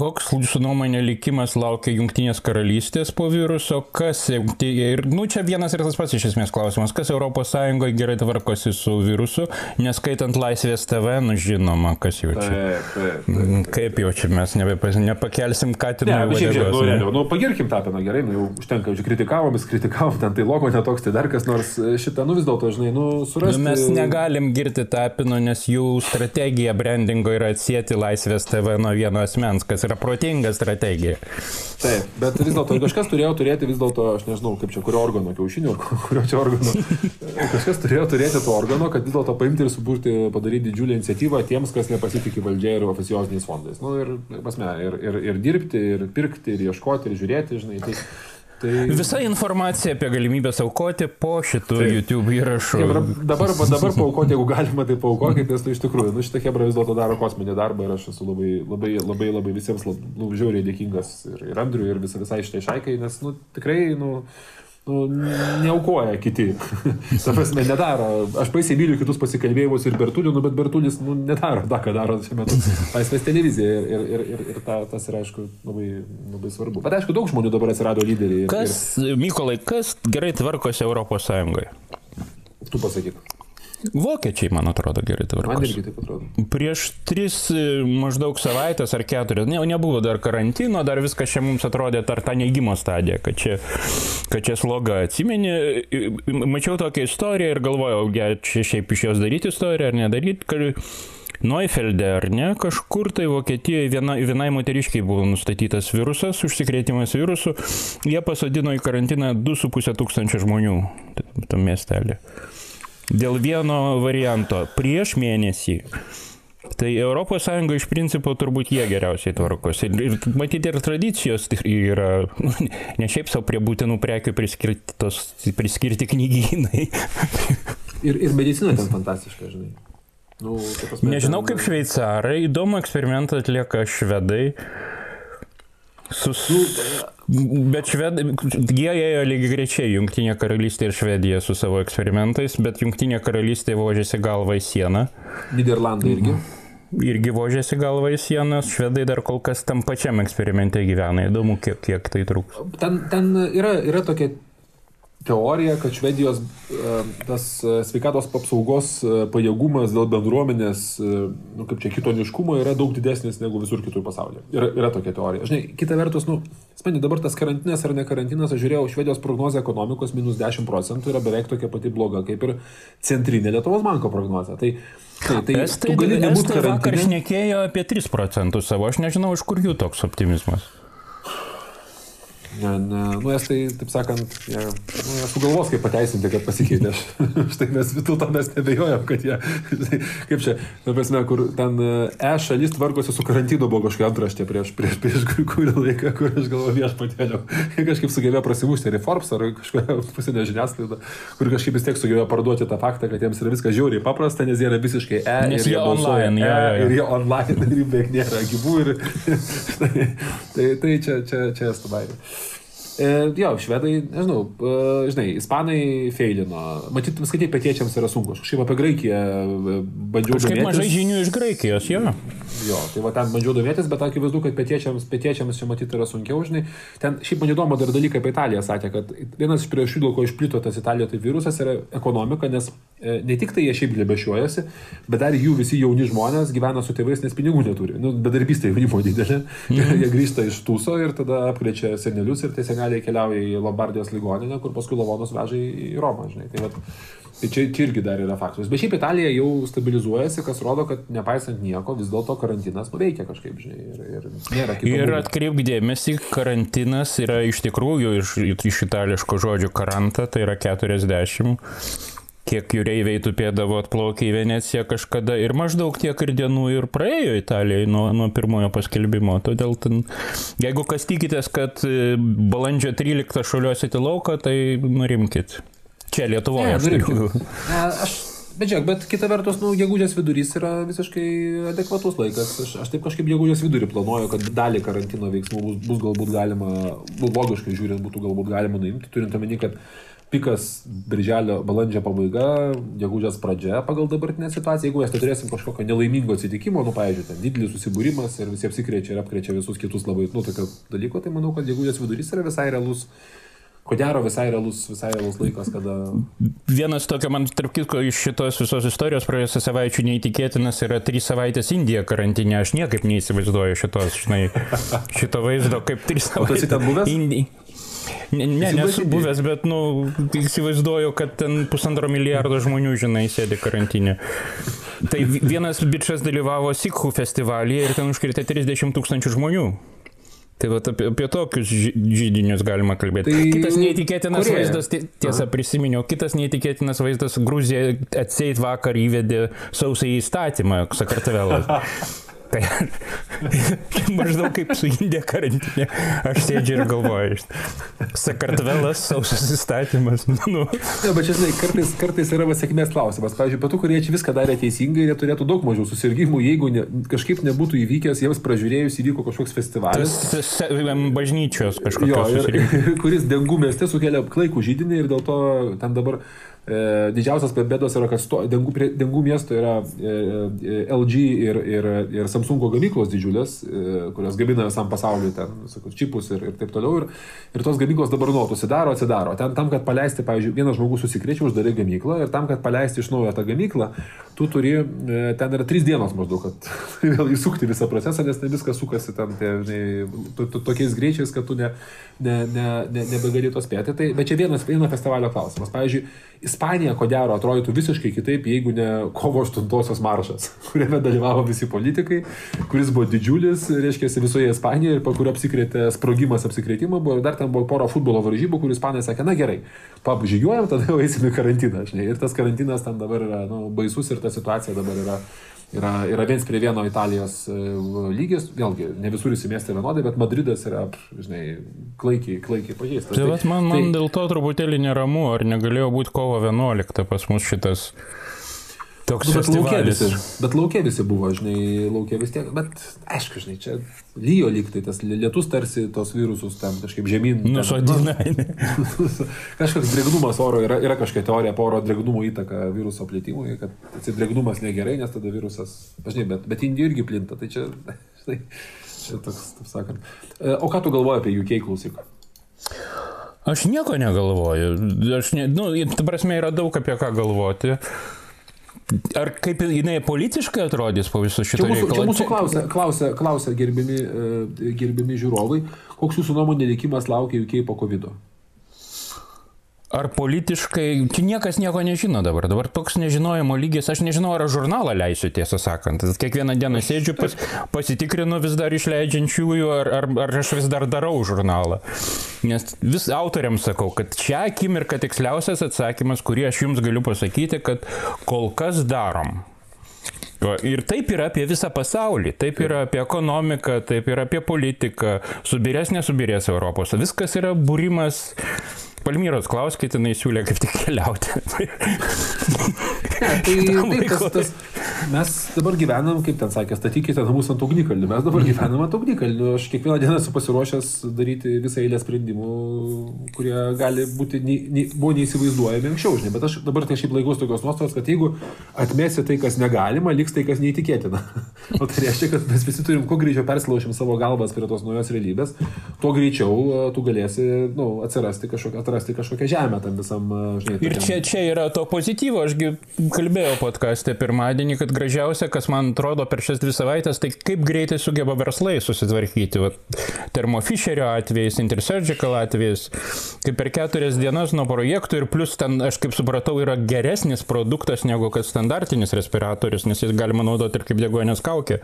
Koks jūsų nuomonė likimas laukia Junktinės karalystės po viruso? Kas, ir, nu, čia vienas ir tas pats iš esmės klausimas, kas ES gerai tvarkosi su virusu, neskaitant Laisvės TV, nu žinoma, kas jau čia. Taip, taip, taip, taip. Kaip jau čia mes nebepas, nepakelsim katinų. Ne, šiaip, žiūrėk, nu, realiau, nu, pagirkim Tapiną gerai, nu, jau užtenka, jau kritikavom, vis kritikavom, ten tai logo netoks, tai dar kas nors šitą, nu vis dėlto, žinai, nu, surasti. Nu, mes negalim girti Tapino, nes jų strategija brandingo yra atsėti Laisvės TV nuo vieno asmens, kas yra yra protinga strategija. Taip, bet vis dėlto kažkas turėjo turėti vis dėlto, aš nežinau, kaip čia, kurio organo, kiaušinio, kurio čia organo. Kažkas turėjo turėti to organo, kad vis dėlto paimti ir suburti, padaryti didžiulę iniciatyvą tiems, kas nepasitikė valdžia ir oficioziniais fondais. Nu, ir, pasme, ir, ir, ir dirbti, ir pirkti, ir ieškoti, ir žiūrėti, žinai. Tai, Tai... Visa informacija apie galimybę aukoti po šitų tai. YouTube įrašų. Dabar, dabar paukoti, jeigu galima, tai paukokit, nes tai iš tikrųjų, nu šitą Hebra vis dėlto daro kosminį darbą ir aš esu labai, labai, labai, labai visiems labai, nu, žiauriai dėkingas ir, ir Andriui, ir visai, visai šitai šaikai, nes, nu, tikrai, nu, nu, neaukoja kiti. Ta prasme, nedaro. Aš baisiai myliu kitus pasikalbėjimus ir Bertulių, nu, bet Bertulis nu, nedaro tą, ką daro šiuo metu laisvės televizija. Ir, ir, ir, ir ta, tas yra, aišku, labai, labai svarbu. Bet aišku, daug žmonių dabar atsirado lyderiai. Ir, kas, ir... Mykolai, kas gerai tvarkosi Europos Sąjungoje? Tu pasakyk. Vokiečiai, man atrodo, gerai tvarkosi. Man irgi taip atrodo. Prieš tris e, maždaug savaitės ar keturias, ne, nebuvo dar karantino, dar viskas čia mums atrodė tar tą neigimo stadiją, kad čia, kad čia sloga atsimeni. Mačiau tokią istoriją ir galvojau, ja, čia šiaip iš jos daryti istoriją ar nedaryti, kad Neufelde, ar ne, kažkur tai Vokietijoje viena, vienai moteriškiai buvo nustatytas virusas, užsikrėtimas virusu, jie pasodino į karantiną 2,5 tūkstančio žmonių tam miestelį dėl vieno varianto prieš mėnesį. Tai ES iš principo turbūt jie geriausiai tvarkosi. Ir, matyti ir tradicijos yra, nu, ne šiaip savo prie būtinų prekių priskirti, tos, priskirti knygynai. ir, ir medicina ten fantastiška, žinai. Nu, Nežinau kaip šveicarai, įdomų eksperimentą atlieka švedai. Su, nu, Bet švedai, jie ėjo lygiai grečiai, Junktinė karalystė ir Švedija su savo eksperimentais, bet Junktinė karalystė vožėsi galvą į sieną. Niderlandai irgi. Irgi vožėsi galvą į sieną, švedai dar kol kas tam pačiam eksperimente gyvena, įdomu, kiek, kiek tai truks. Ten, ten yra, yra tokia teorija, kad Švedijos e, tas e, sveikatos apsaugos e, pajėgumas dėl bendruomenės, nu, kaip čia kitoniškumo, yra daug didesnis negu visur kitur pasaulyje. Yra, yra tokia teorija. Žinai, kita vertus, nu, spėni, dabar tas karantinas ar ne karantinas, aš žiūrėjau, Švedijos prognozija ekonomikos minus 10 procentų yra beveik tokia pati bloga kaip ir centrinė Lietuvos banko prognozija. Tai Tai, tai estai, tu gali nebūti karantine. Vakar šnekėjo apie 3 procentus savo, aš nežinau, iš kur jų toks optimizmas. Ne, ne, nu, estai, taip sakant, jie, nu, jie sugalvos, kaip pateisinti, kad pasikeitė. Štai mes vis dėlto mes nebejojam, kad jie, kaip čia, na, prasme, kur ten E šalis tvarkosi su karantinu, buvo kažkokia antraštė prieš, prieš, prieš kurį laiką, kur aš galvoju viešpatėliau. Jie kažkaip sugebėjo prasimušti ar į Forbes, ar kažkokią pusinę žiniasklaidą, kur kažkaip vis tiek sugebėjo parduoti tą faktą, kad jiems yra viskas žiauriai paprasta, nes jie yra visiškai E. Nes jie online, e, ja, ja. ir jie online, ir jų beveik nėra gyvų. Ir, tai, tai, tai čia, čia, čia esu baimė. E, jo, švedai, nežinau, e, žinai, ispanai feilino. Matyt, skaitai, pietiečiams yra sunku. Kažkaip apie Graikiją e, bandžiau. Kažkaip mažai žinių iš Graikijos, jo. Jo, tai va ten bandžiau domėtis, bet akivaizdu, kad pietiečiams, pietiečiams čia matyti yra sunkiau, žinai. Ten šiaip man įdomu dar dalykai apie Italiją sakė, kad vienas iš priežasčių, dėl ko išplito tas Italijoje tai virusas, yra ekonomika, nes ne tik tai jie šiaip lebešiuojasi, bet dar jų visi jauni žmonės gyvena su tėvais, nes pinigų neturi. Nu, bedarbystė jaunimo didelė. Mm jie grįžta iš tūso ir tada apkrečia senelius ir tie seneliai keliauja į Lombardijos ligoninę, kur paskui lavonus veža į Romą, žinai. Tai, vat, tai čia, čia irgi dar yra faktas. Bet šiaip Italija jau stabilizuojasi, kas rodo, kad nepaisant nieko, vis dėlto karantinas nuveikia kažkaip, žinai. Ir, ir nėra. Ir atkreipk dėmesį, karantinas yra iš tikrųjų iš, iš itališko žodžio karanta, tai yra 40 kiek jūreiviai tupėdavo atplaukę į Veneciją kažkada ir maždaug tiek ir dienų ir praėjo Italijai nuo, nuo pirmojo paskelbimo. Todėl ten, jeigu kas tikitės, kad balandžio 13 šaliuosite lauką, tai nurimkit. Čia Lietuvoje. Nurimkit. Ne, aš Bet žiūrėk, bet kita vertus, nu, gegužės vidurys yra visiškai adekvatus laikas. Aš, aš taip kažkaip gegužės vidurį planuoju, kad dalį karantino veiksmų bus, bus galbūt galima, nu, logiškai žiūrint, būtų galbūt galima nuimti, turint omeny, kad pikas birželio, balandžio pabaiga, gegužės pradžia pagal dabartinę situaciją. Jeigu mes turėsim kažkokio nelaimingo atsitikimo, nu, pavyzdžiui, ten didelis susibūrimas ir visi apsikrečia ir apkrečia visus kitus labai, nu, tokio dalyko, tai manau, kad gegužės vidurys yra visai realus ko gero visai realus, visai realus laikas, kada... Vienas tokio, man tarp kitko, iš šitos visos istorijos praėjusią savaičių neįtikėtinas yra trys savaitės Indija karantinė. Aš niekaip neįsivaizduoju šitos, žinai, šito vaizdo kaip trys savaitės. O tu esi ten buvęs? Indija. Ne, ne nesu buvęs, bet, nu, įsivaizduoju, kad ten pusantro milijardo žmonių, žinai, sėdi karantinė. Tai vienas bičias dalyvavo Sikhų festivalyje ir ten užkrėtė 30 tūkstančių žmonių. Tai va apie, apie tokius žydinius galima kalbėti. Tai kitas neįtikėtinas Korėja. vaizdas, tiesa Aha. prisiminiau, kitas neįtikėtinas vaizdas Gruzija atseit vakar įvedė sausai įstatymą Sakartvelas. Tai maždaug kaip su Indija karantinė. Aš sėdžiu ir galvoju, Sakartvelas, sausas įstatymas. Nu. Ne, bet čia, žinai, kartais, kartais yra sėkmės klausimas. Pavyzdžiui, pietų koriečiai viską darė teisingai ir jie turėtų daug mažiau susirgymų, jeigu ne, kažkaip nebūtų įvykęs, jiems pražiūrėjus įvyko kažkoks festivalis. Bažnyčios kažkokios. Jo, ir, kuris dengų mieste sukelia klaikų žydinį ir dėl to ten dabar didžiausias bėdos yra, kad sto, dengų, prie dengų miesto yra e, e, LG ir, ir, ir Samsungo gamyklos didžiulės, kurios gamina visam pasauliu ten, sakau, čipus ir, ir taip toliau. Ir, ir tos gamyklos dabar nuolat užsidaro, atsidaro. Ten tam, kad paleisti, pavyzdžiui, vienas žmogus susikrečia, uždarai gamyklą ir tam, kad paleisti iš naujo tą gamyklą, tu turi, ten yra trys dienos maždaug, kad vėl įsukti visą procesą, nes ne viskas sukasi ten tie, ne, to, to, tokiais greičiais, kad tu ne, ne, ne, ne, nebegali to spėti. Tai, bet čia vienas, vieno festivalio klausimas. Pavyzdžiui, Ispanija, ko gero, atrodytų visiškai kitaip, jeigu ne kovo 8-osios maršas, kuriame dalyvavo visi politikai, kuris buvo didžiulis, reiškia, visoje Ispanijoje ir po kurio apsikrėtė sprogimas apsikrėtimo, buvo, ir dar ten buvo pora futbolo varžybų, kur Ispanija sakė, na gerai, pabužygiuojam, tada jau eisim į karantiną, žinai. Ir tas karantinas ten dabar yra nu, baisus ir ta situacija dabar yra yra, yra viens prie vieno Italijos e, lygis, vėlgi, ne visur įsimėsti vienodai, bet Madridas yra, žinai, klaikiai, klaikiai pažįstas. Tai, tai man, man tai, dėl to truputėlį neramu, ar negalėjo būti kovo 11 pas mus šitas Toks nu, bet laukia visi, bet laukia visi buvo, žinai, laukia vis tiek, bet aišku, žinai, čia lyjo lygtai, tas lietus tarsi tos virusus ten kažkaip žemyn. Nusodina. kažkoks drėgnumas oro, yra, yra kažkokia teorija po oro drėgnumo įtaka viruso plitimui, kad atsidrėgnumas negerai, nes tada virusas, žinai, bet, bet Indija irgi plinta, tai čia, žinai, čia toks, taip sakant. E, o ką tu galvoji apie UK klausyką? Aš nieko negalvoju. Aš, ne, nu, ta prasme, yra daug apie ką galvoti. Ar kaip jinai politiškai atrodys po viso šito čia mūsų, reikalo? Čia mūsų klausia, klausia, klausia gerbimi, e, gerbimi žiūrovai, koks jūsų nuomonė likimas laukia UK po COVID? -o? Ar politiškai, čia niekas nieko nežino dabar, dabar toks nežinojimo lygis, aš nežinau, ar žurnalą leisiu, tiesą sakant. Kiekvieną dieną sėdžiu, pas, pasitikrinu vis dar išleidžiančiųjų, ar, ar, ar aš vis dar darau žurnalą. Nes vis autoriams sakau, kad šią akimirką tiksliausias atsakymas, kurį aš jums galiu pasakyti, kad kol kas darom. Ir taip yra apie visą pasaulį, taip yra apie ekonomiką, taip yra apie politiką, subirės, nesubirės Europos. Viskas yra būrimas Palmyros klauskite, jinai siūlė kaip tik keliauti. ne, tai taip, tas, tas, mes dabar gyvenam, kaip ten sakė, statykite namus ant ugnikalnių. Mes dabar gyvenam ant ugnikalnių. Aš kiekvieną dieną esu pasiruošęs daryti visą eilę sprendimų, kurie gali būti, nei, nei, buvo neįsivaizduojami anksčiau, žinai. Bet aš dabar tai šiaip laikausi tokios nuostatos, kad jeigu atmesi tai, kas negalima, liks tai, kas neįtikėtina. o tai reiškia, kad mes visi turim kuo greičiau persilaušim savo galvas prie tos naujos realybės, tuo greičiau uh, tu galėsi nu, atsirasti kažkokią, atrasti kažkokią žemę tam visam, uh, žinai. Ir čia, čia yra to pozityvo, ašgi kalbėjau podkastė pirmadienį, kad gražiausia, kas man atrodo per šias dvi savaitės, tai kaip greitai sugeba verslai susitvarkyti. Vat, Thermofisherio atvejais, Intersurgical atvejais, kaip per keturias dienas nuo projektų ir plus ten, aš kaip supratau, yra geresnis produktas negu kad standartinis respiratorius, nes jis galima naudoti ir kaip degonės kaukė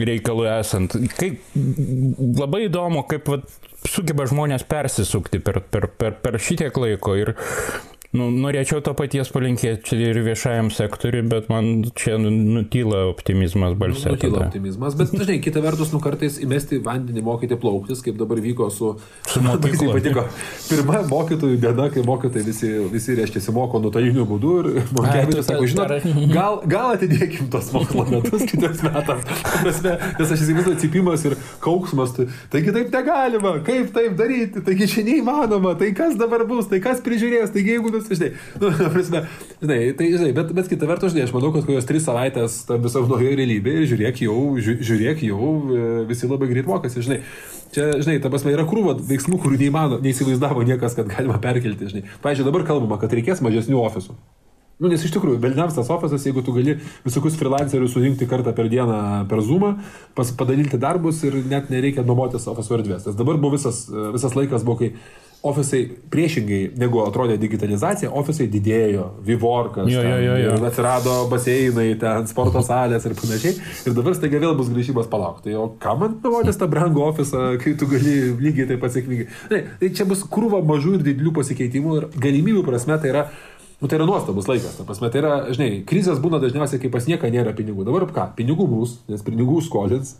reikalų esant. Kaip, labai įdomu, kaip vat, sugeba žmonės persisukti per, per, per, per šitiek laiko ir Nu, norėčiau to paties palinkėti ir viešajam sektoriui, bet man čia nu, nutyla optimizmas balse. Nu, nutyla optimizmas, bet dažnai kita vertus, nu kartais įmesti vandenį, mokyti plauktis, kaip dabar vyko su... Su mokykla. patiko. Pirma mokytojų diena, kai mokytojai visi, visi reiškia, moko nuotoliniu būdu ir mokėjimas sako, žinot, gal, gal atidėkim tos mokslo metus kitiems metams. Prasme, nes aš įsivaizduoju, cipimas ir kauksmas. Tai, taigi taip negalima, kaip taip daryti, taigi čia neįmanoma, tai kas dabar bus, tai kas prižiūrės, taigi jeigu tas, žinai, nu, prasme, žinai, tai, žinai, bet, bet kita vertus, žinai, aš manau, kad kokios tris savaitės tam visam naujoje realybėje, žiūrėk jau, žiūrėk jau, e, visi labai greit mokosi, žinai. Čia, žinai, ta prasme, yra krūva veiksmų, kurių neįmanoma, neįsivaizdavo niekas, kad galima perkelti, žinai. Pavyzdžiui, dabar kalbama, kad reikės mažesnių ofisų. Nu, nes iš tikrųjų, velniams tas ofisas, jeigu tu gali visokius freelancerius surinkti kartą per dieną per Zoomą, pas, padalinti darbus ir net nereikia nuomotis ofiso erdvės. Nes dabar buvo visas, visas laikas, buvo, kai ofisai priešingai negu atrodė digitalizacija, ofisai didėjo, Vivorkas, Jo, jo, jo, jo. ten atsirado baseinai, ten sporto salės ir panašiai. Ir dabar staiga vėl bus grįžybas palaukti. O kam man nuomonės tą brangų ofisą, kai tu gali lygiai taip pat sėkmingai. Tai, tai čia bus krūva mažų ir didelių pasikeitimų ir galimybių prasme tai yra Nu, tai yra nuostabus laikas, ta prasme, tai yra, žinai, krizės būna dažniausiai, kai pas nieką nėra pinigų. Dabar ką, pinigų bus, nes pinigų skolins,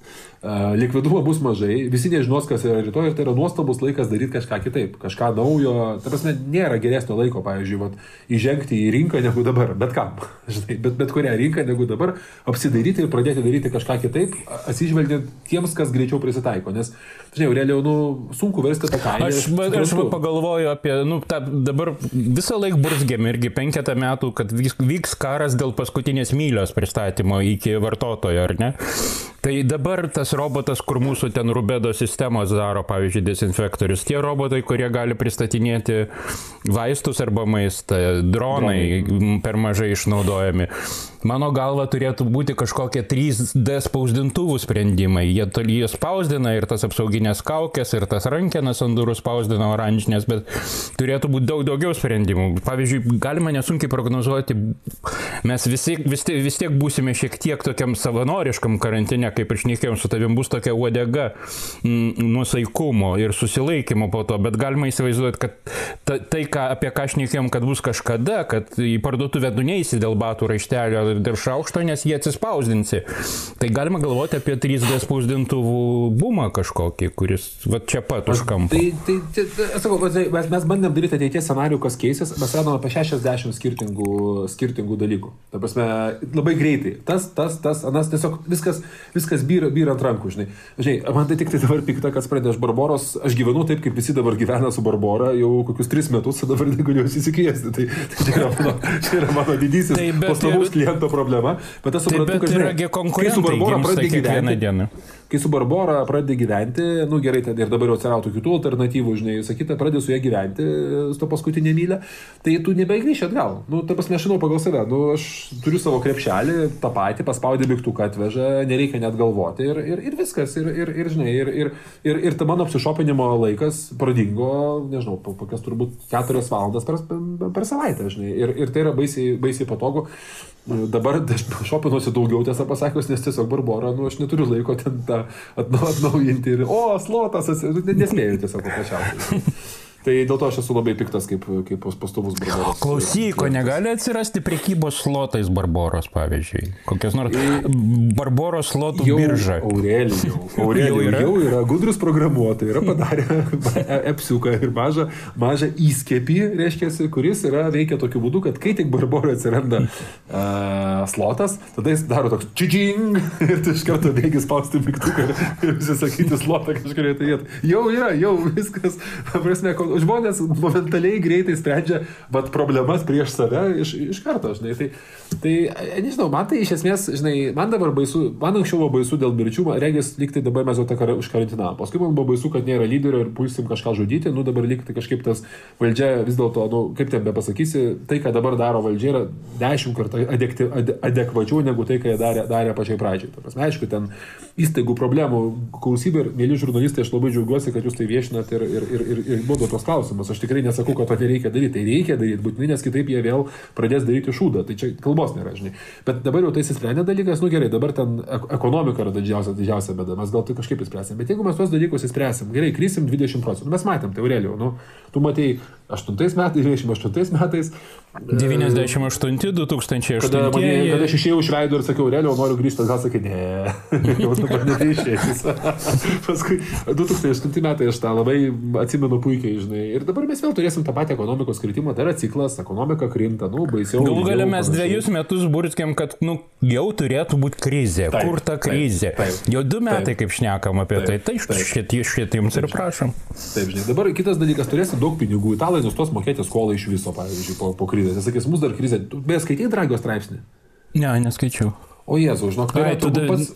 likvidumo bus mažai, visi nežinos, kas yra rytoj ir tai yra nuostabus laikas daryti kažką kitaip, kažką naujo. Ta prasme, nėra geresnio laiko, pavyzdžiui, vat, įžengti į rinką negu dabar, bet kam, žinai, bet, bet kurią rinką negu dabar, apsidaryti ir pradėti daryti kažką kitaip, atsižvelgiant tiems, kas greičiau prisitaiko. Nes, žinai, realiau, nu, sunku versti tą kainą. Aš, aš va pagalvoju apie, nu, tą, dabar visą laiką burzgėm irgi penketą metų, kad vyks, vyks karas dėl paskutinės mylios pristatymo iki vartotojo, ar ne? Tai dabar tas robotas, kur mūsų ten rubedo sistemos daro, pavyzdžiui, dezinfektorius, tie robotai, kurie gali pristatinėti vaistus arba maistą, dronai per mažai išnaudojami. Mano galva turėtų būti kažkokie 3D spausdintuvų sprendimai. Jie, jie spausdina ir tas apsauginės kaukės, ir tas rankenas ant durų spausdina oranžinės, bet turėtų būti daug daugiau sprendimų. Pavyzdžiui, galima nesunkiai prognozuoti, mes visi, vis, tiek, vis tiek būsime šiek tiek tokiam savanoriškam karantine, kaip ir šnekėjom su tavim, bus tokia uodega mm, nusaikumo ir susilaikymo po to, bet galima įsivaizduoti, kad ta, tai, ką, apie ką šnekėjom, kad bus kažkada, kad į parduotuvę tu neįsi dėl batų raištelio ir šaukšto, nes jie atsispausdinsi. Tai galima galvoti apie 3D spausdintuvų bumą kažkokį, kuris va čia pat už kampą. Tai, tai, tai, tai sakau, mes, mes bandėm daryti ateities scenarijų, kas keisis, mes radom apie 60 skirtingų, skirtingų dalykų. Ta prasme, labai greitai. Tas, tas, tas, anas, tiesiog viskas, viskas byra, byra ant rankų, žinai. Žinai, man tai tik tai dabar pikta, kas pradėjo iš Barboros, aš gyvenu taip, kaip visi dabar gyvena su Barbora, jau kokius 3 metus, dabar negaliu jos įsikviesti. Tai, tai čia, yra mano, čia yra mano didysis Tai, bet- kliento problema. Bet Tai suprantu, kad žinai, kai su Barbora pradedi gyventi, kai su Barbora pradedi gyventi, nu gerai, ten ir dabar jau atsirado kitų alternatyvų, žinai, sakyta, pradedi su ją gyventi, su to paskutinė mylė, tai tu nebegrįši atgal. Nu, ta prasme, aš žinau pagal save, nu, aš turiu savo krepšelį, tą patį, paspaudė mygtuką atveža, nereikia net galvoti ir, ir, ir viskas, ir, ir, ir žinai, ir, ir, ir, ir ta mano apsišopinimo laikas pradingo, nežinau, kokias turbūt keturias valandas per, per savaitę, žinai, ir, ir tai yra baisiai, baisiai patogu. Dabar šopinuosi daugiau, tiesą pasakius, nes tiesiog Barbora, nu, aš neturiu laiko ten tą atnau, atnaujinti ir, o, slotas, nu, nespėjau tiesiog paprasčiausiai. Tai dėl to aš esu labai piktas kaip, kaip pastovus Barboros. Klausyk, o negali atsirasti prekybos slotais Barboros, pavyzdžiui. Kokios nors Barboros slotų Jau birža. Aurelijau, Aurelijau Jau yra? jau yra gudrus programuotojai, yra padarę epsiuką ir mažą, mažą įskiepį, reiškia, kuris yra veikia tokiu būdu, kad kai tik Barbora atsiranda uh, slotas, tada jis daro toks čičing ir tu iš karto bėgi spausti mygtuką ir, ir užsisakyti slotą kažkurioje tai vietoje. Jau yra, jau viskas. Prasme, kol- žmonės momentaliai greitai sprendžia vat, problemas prieš save iš, iš karto, žinai. Tai, tai e, nežinau, man tai iš esmės, žinai, man dabar baisu, man anksčiau buvo baisu dėl mirčių, regis liktai dabar mes jau tą karą užkarantinavome. Paskui man buvo baisu, kad nėra lyderio ir pulsim kažką žudyti, nu dabar liktai kažkaip tas valdžia vis dėlto, nu kaip ten be pasakysi, tai, ką dabar daro valdžia, yra dešimt kartų adekti, ade, adekvačiau negu tai, ką jie darė, darė pačiai pradžiai. Ta prasme, aišku, ten įstaigų problemų klausybė ir mėly žurnalistai, aš labai džiaugiuosi, kad jūs tai viešinat ir, ir, ir, ir, ir duodat tos klausimus. Aš tikrai nesakau, kad to nereikia daryti. Tai reikia daryti, būtinai, nes kitaip jie vėl pradės daryti šūdą. Tai čia kalbos nėra, žinai. Bet dabar jau tai įsisprendė dalykas, nu gerai, dabar ten ek- ekonomika yra didžiausia, didžiausia bėda. Mes gal tai kažkaip įspręsim. Bet jeigu mes tos dalykus įspręsim, gerai, krysim 20 procentų. Mes matėm, tai Aurelijau, nu, tu matei 8 metais, 98 metais. 98, 2008. Kada, mane, kada aš išėjau iš veido ir sakiau, realiai noriu grįžti, gal sakai, ne, jau dabar nebeišėjęs. Paskui 2008 metai aš tą labai atsimenu puikiai, žinai. Ir dabar mes vėl turėsim tą patį ekonomikos kritimą, tai yra ciklas, ekonomika krinta, nu, baisiau. Galų galę mes dviejus metus burskėm, kad, nu, jau turėtų būti krizė. Taip, Kur ta krizė? Taip, taip, jau du metai, taip, kaip šnekam apie taip, tai. Tai šit, šit jums ir prašom. Taip, žinai. Dabar kitas dalykas, turėsi daug pinigų. Italai nustos mokėti skolą iš viso, pavyzdžiui, po, po krizės. Jis sakys, mus dar krizė. Beje, skaitai Dragio straipsnį? Ne, neskaičiau. O Jėzau, žinok, tai yra turbūt pats...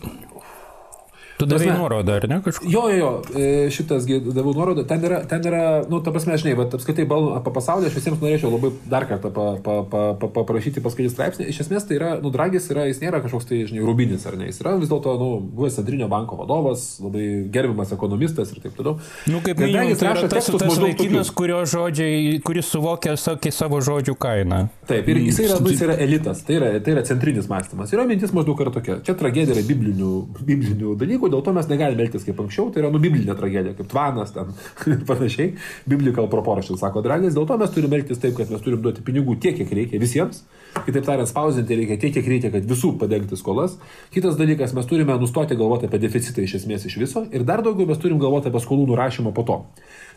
Tu davai nuorodą, ar ne kažkur? Jo, jo, jo, e, šitas daviau nuorodą. Ten yra, ten yra, nu, ta prasme, žinai, bet apskaitai apie pasaulį aš visiems norėčiau labai dar kartą pa, pa, pa, pa, paprašyti paskaityti straipsnį. Iš esmės tai yra, nu, Dragis yra, jis nėra kažkoks tai, žinai, rubinis ar ne. Jis yra vis dėlto, nu, buvęs Centrinio banko vadovas, labai gerbiamas ekonomistas ir taip toliau. Nu, kaip minėjau, tai yra tas, tas vaikinas, kurio žodžiai, kuris suvokia savo žodžių kainą. Taip, ir jis yra, nu, jis yra elitas, tai yra, tai yra centrinis mąstymas. Yra mintis maždaug yra tokia. Čia tragedija yra biblinių, biblinių dalykų dalykų, dėl to mes negalime elgtis kaip anksčiau, tai yra nu biblinė tragedija, kaip tvanas ten ir panašiai, biblical proportion, sako Dragis, dėl to mes turime elgtis taip, kad mes turime duoti pinigų tiek, kiek reikia visiems, kitaip tariant, spausinti reikia tiek, kiek reikia, kad visų padengti skolas. Kitas dalykas, mes turime nustoti galvoti apie deficitą iš esmės iš viso ir dar daugiau mes turime galvoti apie skolų nurašymą po to.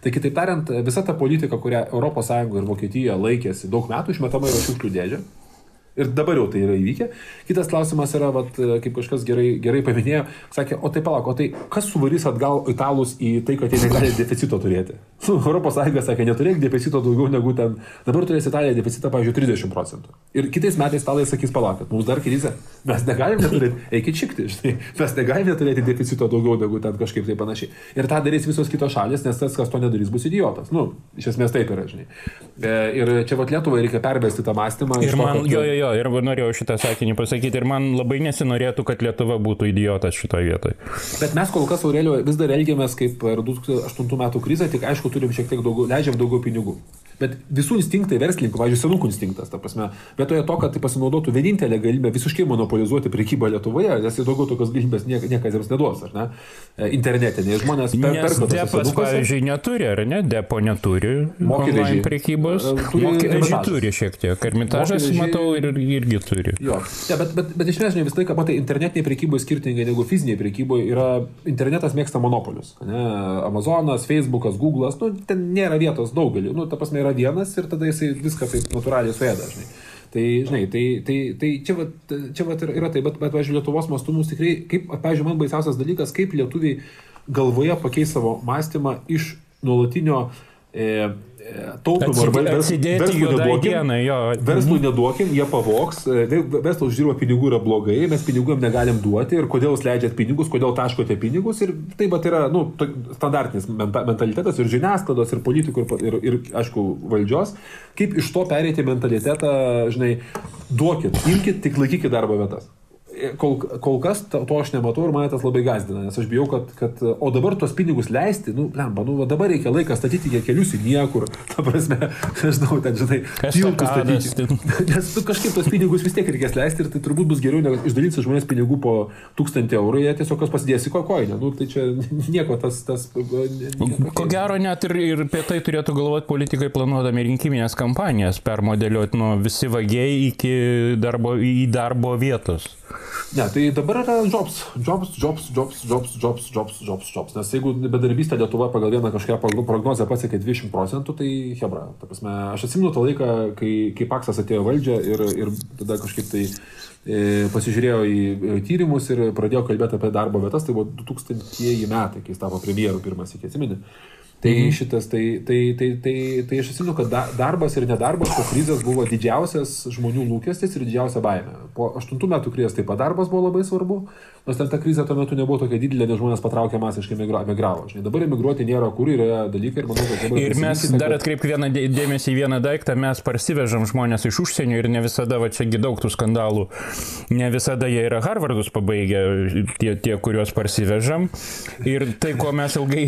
Tai kitaip tariant, visa ta politika, kurią ES ir Vokietija laikėsi daug metų, išmetama yra šiukšlių dėžė. Ir dabar jau tai yra įvykę. Kitas klausimas yra, vat, kaip kažkas gerai, gerai paminėjo, sakė, o tai palauk, o tai kas suvarys atgal italus į tai, kad jie negali deficito turėti? Europos Sąjunga sakė, neturėk deficito daugiau negu ten. Dabar turės Italija deficitą, pavyzdžiui, 30 procentų. Ir kitais metais italai sakys, palaukit, mums dar krizė. Mes negalim neturėti, eikit čikti, žinai, mes negalim neturėti deficito daugiau negu ten kažkaip tai panašiai. Ir tą darys visos kitos šalis, nes tas, kas to nedarys, bus idiotas. Nu, iš esmės taip yra, žinai. E, ir čia vat Lietuvai reikia pervesti tą mąstymą. Ir man, to, jo, jo, jo, ir norėjau šitą sakinį pasakyti ir man labai nesinorėtų, kad Lietuva būtų idiotas šitoje vietoje. Bet mes kol kas, Aurelio, vis dar elgiamės kaip 2008 metų krizė, tik aišku, turim šiek tiek daugiau, leidžiam daugiau pinigų. Bet visų instinktai verslininkų, pavyzdžiui, senukų instinktas, ta prasme, vietoje to, kad tai pasinaudotų vienintelę galimybę visiškai monopolizuoti prekybą Lietuvoje, nes jie daugiau tokios galimybės niekas, niekas jiems neduos, ar ne? E, Internetinė žmonės per, perka. Depas, pavyzdžiui, neturi, ar ne? Depo neturi. Mokėdžiai prekybos. E, Mokėdžiai turi šiek tiek. Ermitažas, matau, ir, irgi turi. Jo. Ja, bet, bet, bet iš esmės, visą laiką, matai, internetiniai prekyboje skirtingai negu fiziniai prekyboje yra, internetas mėgsta monopolius. Ne? Amazonas, Facebookas, Google'as, nu, ten nėra vietos daugeliu. Nu, ta prasme, yra vienas ir tada jisai viską taip natūraliai suėda, žinai. Tai, žinai, tai, tai, tai čia, vat, čia vat yra tai, bet, bet, pavyzdžiui, Lietuvos mastu mums tikrai, kaip, pavyzdžiui, man baisiausias dalykas, kaip lietuviai galvoje pakeis savo mąstymą iš nuolatinio e, taupimo arba verslui neduokim, verslui mhm. neduokim, jie pavoks, e, verslas uždirba pinigų yra blogai, mes pinigų jam negalim duoti ir kodėl jūs leidžiat pinigus, kodėl taškote pinigus ir tai bet yra nu, standartinis mentalitetas ir žiniasklaidos, ir politikų, ir, ir, ir aišku, valdžios, kaip iš to pereiti mentalitetą, žinai, duokit, imkit, tik laikykit darbo vietas kol, kol kas to, aš nematau ir mane tas labai gazdina, nes aš bijau, kad, kad o dabar tuos pinigus leisti, nu, lemba, nu, dabar reikia laiką statyti kelius į niekur, ta prasme, nežinau, ten, žinai, tiltus statyti. Nes tu kažkaip tuos pinigus vis tiek reikės leisti ir tai turbūt bus geriau, negu išdalinsi žmonės pinigų po tūkstantį eurų, jie tiesiog kas pasidėsi kokoinę, nu, tai čia nieko tas... tas nieko. Ko gero net ir, ir apie tai turėtų galvoti politikai planuodami rinkiminės kampanijas, permodeliuoti nuo visi vagiai iki darbo, į darbo vietos. Ne, tai dabar yra jobs, jobs, jobs, jobs, jobs, jobs, jobs, jobs, jobs. Nes jeigu bedarbystė Lietuva pagal vieną kažkokią prognozę pasiekė 20 procentų, tai hebra. Ta prasme, aš atsimenu tą laiką, kai, kai Paksas atėjo valdžią ir, ir tada kažkaip tai e, pasižiūrėjo į tyrimus ir pradėjo kalbėti apie darbo vietas, tai buvo 2000 metai, kai jis tapo premjeru iki atsimeni. Tai mhm. šitas, tai, tai, tai, tai, tai aš atsimenu, kad darbas ir nedarbas po krizės buvo didžiausias žmonių lūkestis ir didžiausia baime. Po aštuntų metų krizės taip pat darbas buvo labai svarbu, Nors ten ta krizė tuo metu nebuvo tokia didelė, nes žmonės patraukė masiškai emigravo. Žinai, dabar emigruoti nėra kur, yra dalykai ir manau, kad dabar... Ir mes dar atkreip vieną dėmesį į vieną daiktą, mes parsivežam žmonės iš užsienio ir ne visada, va čiagi daug tų skandalų, ne visada jie yra Harvardus pabaigę, tie, tie kuriuos parsivežam. Ir tai, ko mes ilgai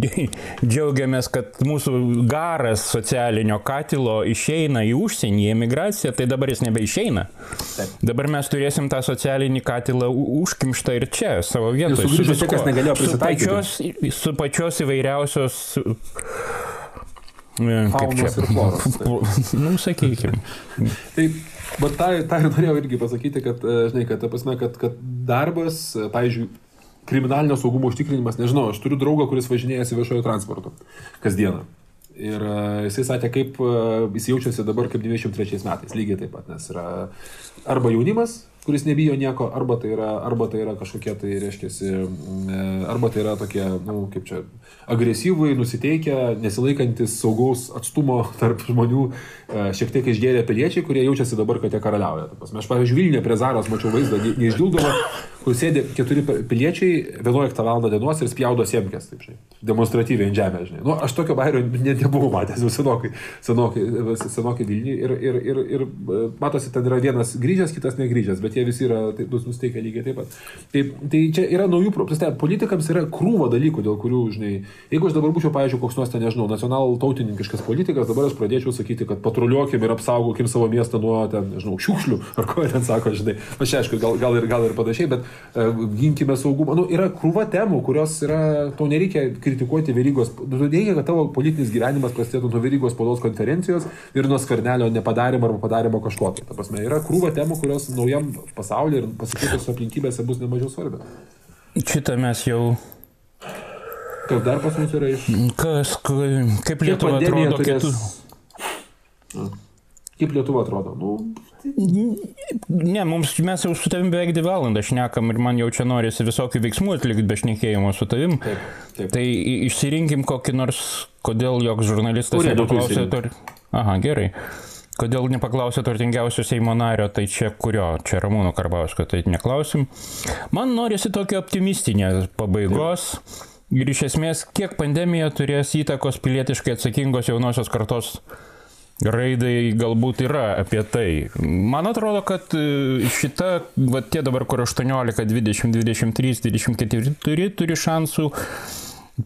džiaugiamės, kad mūsų garas socialinio katilo išeina į užsienį, į emigraciją, tai dabar jis nebeišeina. Dabar mes turėsim tą socialinį katilą už užkimšta ir čia, savo vietoje. Su prisitaikyti. Su pačios, su pačios įvairiausios Kaip čia? Ir floros. nu, sakykime. Tai, bet tą, tą ir norėjau irgi pasakyti, kad, e, žinai, kad, ta prasme, kad, kad darbas, e, pavyzdžiui, kriminalinio saugumo užtikrinimas, nežinau, aš turiu draugą, kuris važinėjasi viešojo transportu kasdieną. Ir e, jisai sakė, kaip e, jis jaučiasi dabar kaip 23 metais, lygiai taip pat, nes yra arba jaunimas, kuris nebijo nieko, arba tai yra, arba tai yra kažkokie, tai reiškia, arba tai yra tokie, na, nu, kaip čia, agresyvai nusiteikę, nesilaikantis saugaus atstumo tarp žmonių, e, šiek tiek išgėrė piliečiai, kurie jaučiasi dabar, kad jie karaliauja. Aš, pavyzdžiui, Vilniuje prie Zaros mačiau vaizdą, neišdildomą, kur sėdi keturi piliečiai 11 val. dienos ir spjaudo siemkės, taip žinai, demonstratyviai ant žemės, žinai. Nu, aš tokio bairio ne, nebuvau matęs jau senokai, senokai, senokai Vilniuje ir, ir, ir, ir e, matosi, ten yra vienas grįžęs, kitas negrįžęs, bet jie visi yra tai, nusteikę lygiai taip pat. Tai, tai čia yra naujų, prasme, politikams yra krūva dalykų, dėl kurių, žinai, jeigu aš dabar būčiau, pavyzdžiui, koks nors ten, nežinau, nacional tautininkiškas politikas, dabar aš pradėčiau sakyti, kad patruliuokim ir apsaugokim savo miestą nuo, ten, nežinau, šiukšlių, ar ko ten sako, žinai, aš aišku, gal, gal, ir, gal ir panašiai, bet uh, ginkime saugumą. Nu, yra krūva temų, kurios yra, tau nereikia kritikuoti Verygos, reikia, kad tavo politinis gyvenimas prasidėtų nuo Verygos spaudos konferencijos ir nuo skarnelio nepadarimo arba padarimo kažko. Tai, ta prasme, yra krūva temų, kurios naujam pasaulyje ir pasikeitus aplinkybėse bus nemažiau svarbios. Šitą mes jau Kas dar pas mus yra iš... Kas, kaip Lietuva atrodo turės... kitų? Kaip Lietuva atrodo? Nu, Ne, mums, mes jau su tavim beveik dvi valandą šnekam ir man jau čia norisi visokių veiksmų atlikti be šnekėjimo su tavim. Taip, taip. Tai išsirinkim kokį nors, kodėl joks žurnalistas nepaklausė. Tor... Aha, gerai. Kodėl nepaklausė turtingiausio Seimo nario, tai čia kurio, čia Ramūno Karbausko, tai neklausim. Man norisi tokio optimistinės pabaigos. Taip. Ir iš esmės, kiek pandemija turės įtakos pilietiškai atsakingos jaunosios kartos raidai galbūt yra apie tai. Man atrodo, kad e, šita, va tie dabar, kur 18, 20, 23, 24 turi, turi šansų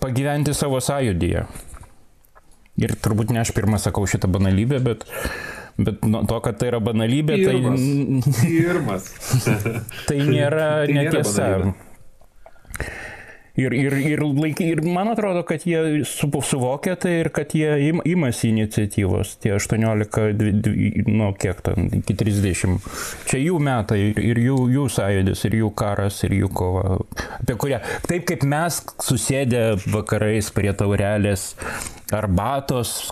pagyventi savo sąjūdyje. Ir turbūt ne aš pirmą sakau šitą banalybę, bet, bet nuo to, kad tai yra banalybė, pirmas. tai... Pirmas. tai nėra tai netiesa. Nėra Ir, ir, ir, laik, ir man atrodo, kad jie su, suvokia tai ir kad jie im, imasi iniciatyvos, tie 18, nu kiek ten, iki 30. Čia jų metai ir, ir jų, jų sąjūdis, ir jų karas, ir jų kova, apie kurią. Taip kaip mes susėdę vakarais prie taurelės arbatos,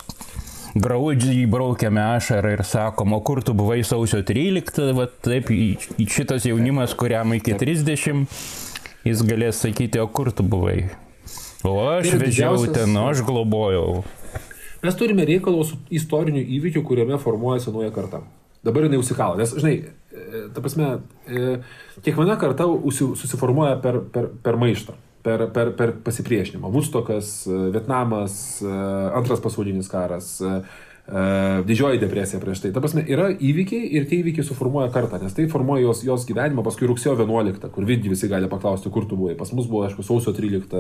graudžiai braukiame ašarą ir sakom, o kur tu buvai sausio 13, va taip šitas jaunimas, kuriam iki 30 jis galės sakyti, o kur tu buvai. O aš vežiau didžiausias... ten, aš globojau. Mes turime reikalų su istoriniu įvykiu, kuriame formuojasi nauja karta. Dabar jinai užsikalo, nes, žinai, e, ta prasme, e, kiekviena karta susiformuoja per, per, per maištą, per, per, per pasipriešinimą. Vudstokas, e, Vietnamas, antras pasaulinis karas, Uh, didžioji depresija prieš tai. Ta prasme, yra įvykiai ir tie įvykiai suformuoja kartą, nes tai formuoja jos, jos gyvenimą, paskui rugsėjo 11, kur vidgi visi gali paklausti, kur tu buvai. Pas mus buvo, aišku, sausio 13,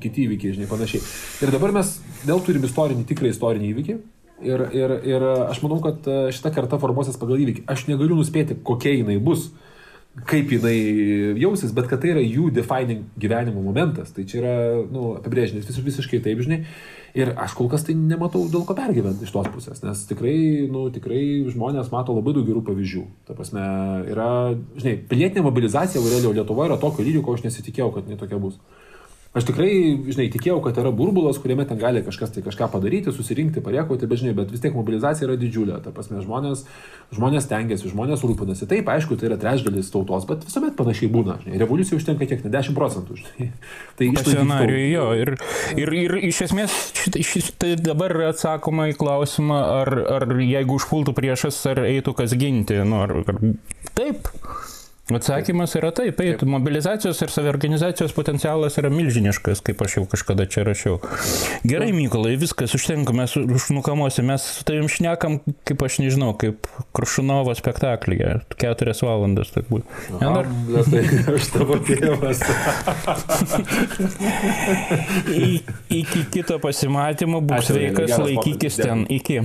kiti įvykiai, žinai, panašiai. Ir dabar mes vėl turim istorinį, tikrą istorinį įvykį. Ir, ir, ir aš manau, kad e, šita karta formuosis pagal įvykį. Aš negaliu nuspėti, kokia jinai bus kaip jinai jausis, bet kad tai yra jų defining gyvenimo momentas, tai čia yra nu, apibrėžinis vis, visiškai taip, žinai. Ir aš kol kas tai nematau dėl ko pergyventi iš tos pusės, nes tikrai, nu, tikrai žmonės mato labai daug gerų pavyzdžių. Ta prasme, yra, žinai, pilietinė mobilizacija Aurelio Lietuvoje yra tokio lygio, ko aš nesitikėjau, kad netokia bus. Aš tikrai, žinai, tikėjau, kad yra burbulas, kuriame ten gali kažkas tai kažką padaryti, susirinkti, pariekoti, bet, žinai, bet vis tiek mobilizacija yra didžiulė. Ta prasme, žmonės, žmonės tengiasi, žmonės rūpinasi. Taip, aišku, tai yra trečdalis tautos, bet visuomet panašiai būna. Žinai, revoliucija užtenka kiek, ne 10 procentų. Žinai. Tai iš scenarijų jo. Ir, ir, ir iš esmės šitą, šitą dabar atsakoma į klausimą, ar, ar jeigu užpultų priešas, ar eitų kas ginti. Nu, ar, ar, taip. Atsakymas yra taip, taip, mobilizacijos ir saviorganizacijos potencialas yra milžiniškas, kaip aš jau kažkada čia rašiau. Gerai, Mykolai, viskas užtenka, mes užnukamosi, mes su tavim šnekam, kaip aš nežinau, kaip Krušunovo spektaklyje, keturias valandas turbūt. Dar... Tai aš tavo tėvas. Iki kito pasimatymo, būk sveikas, laikykis ten, iki.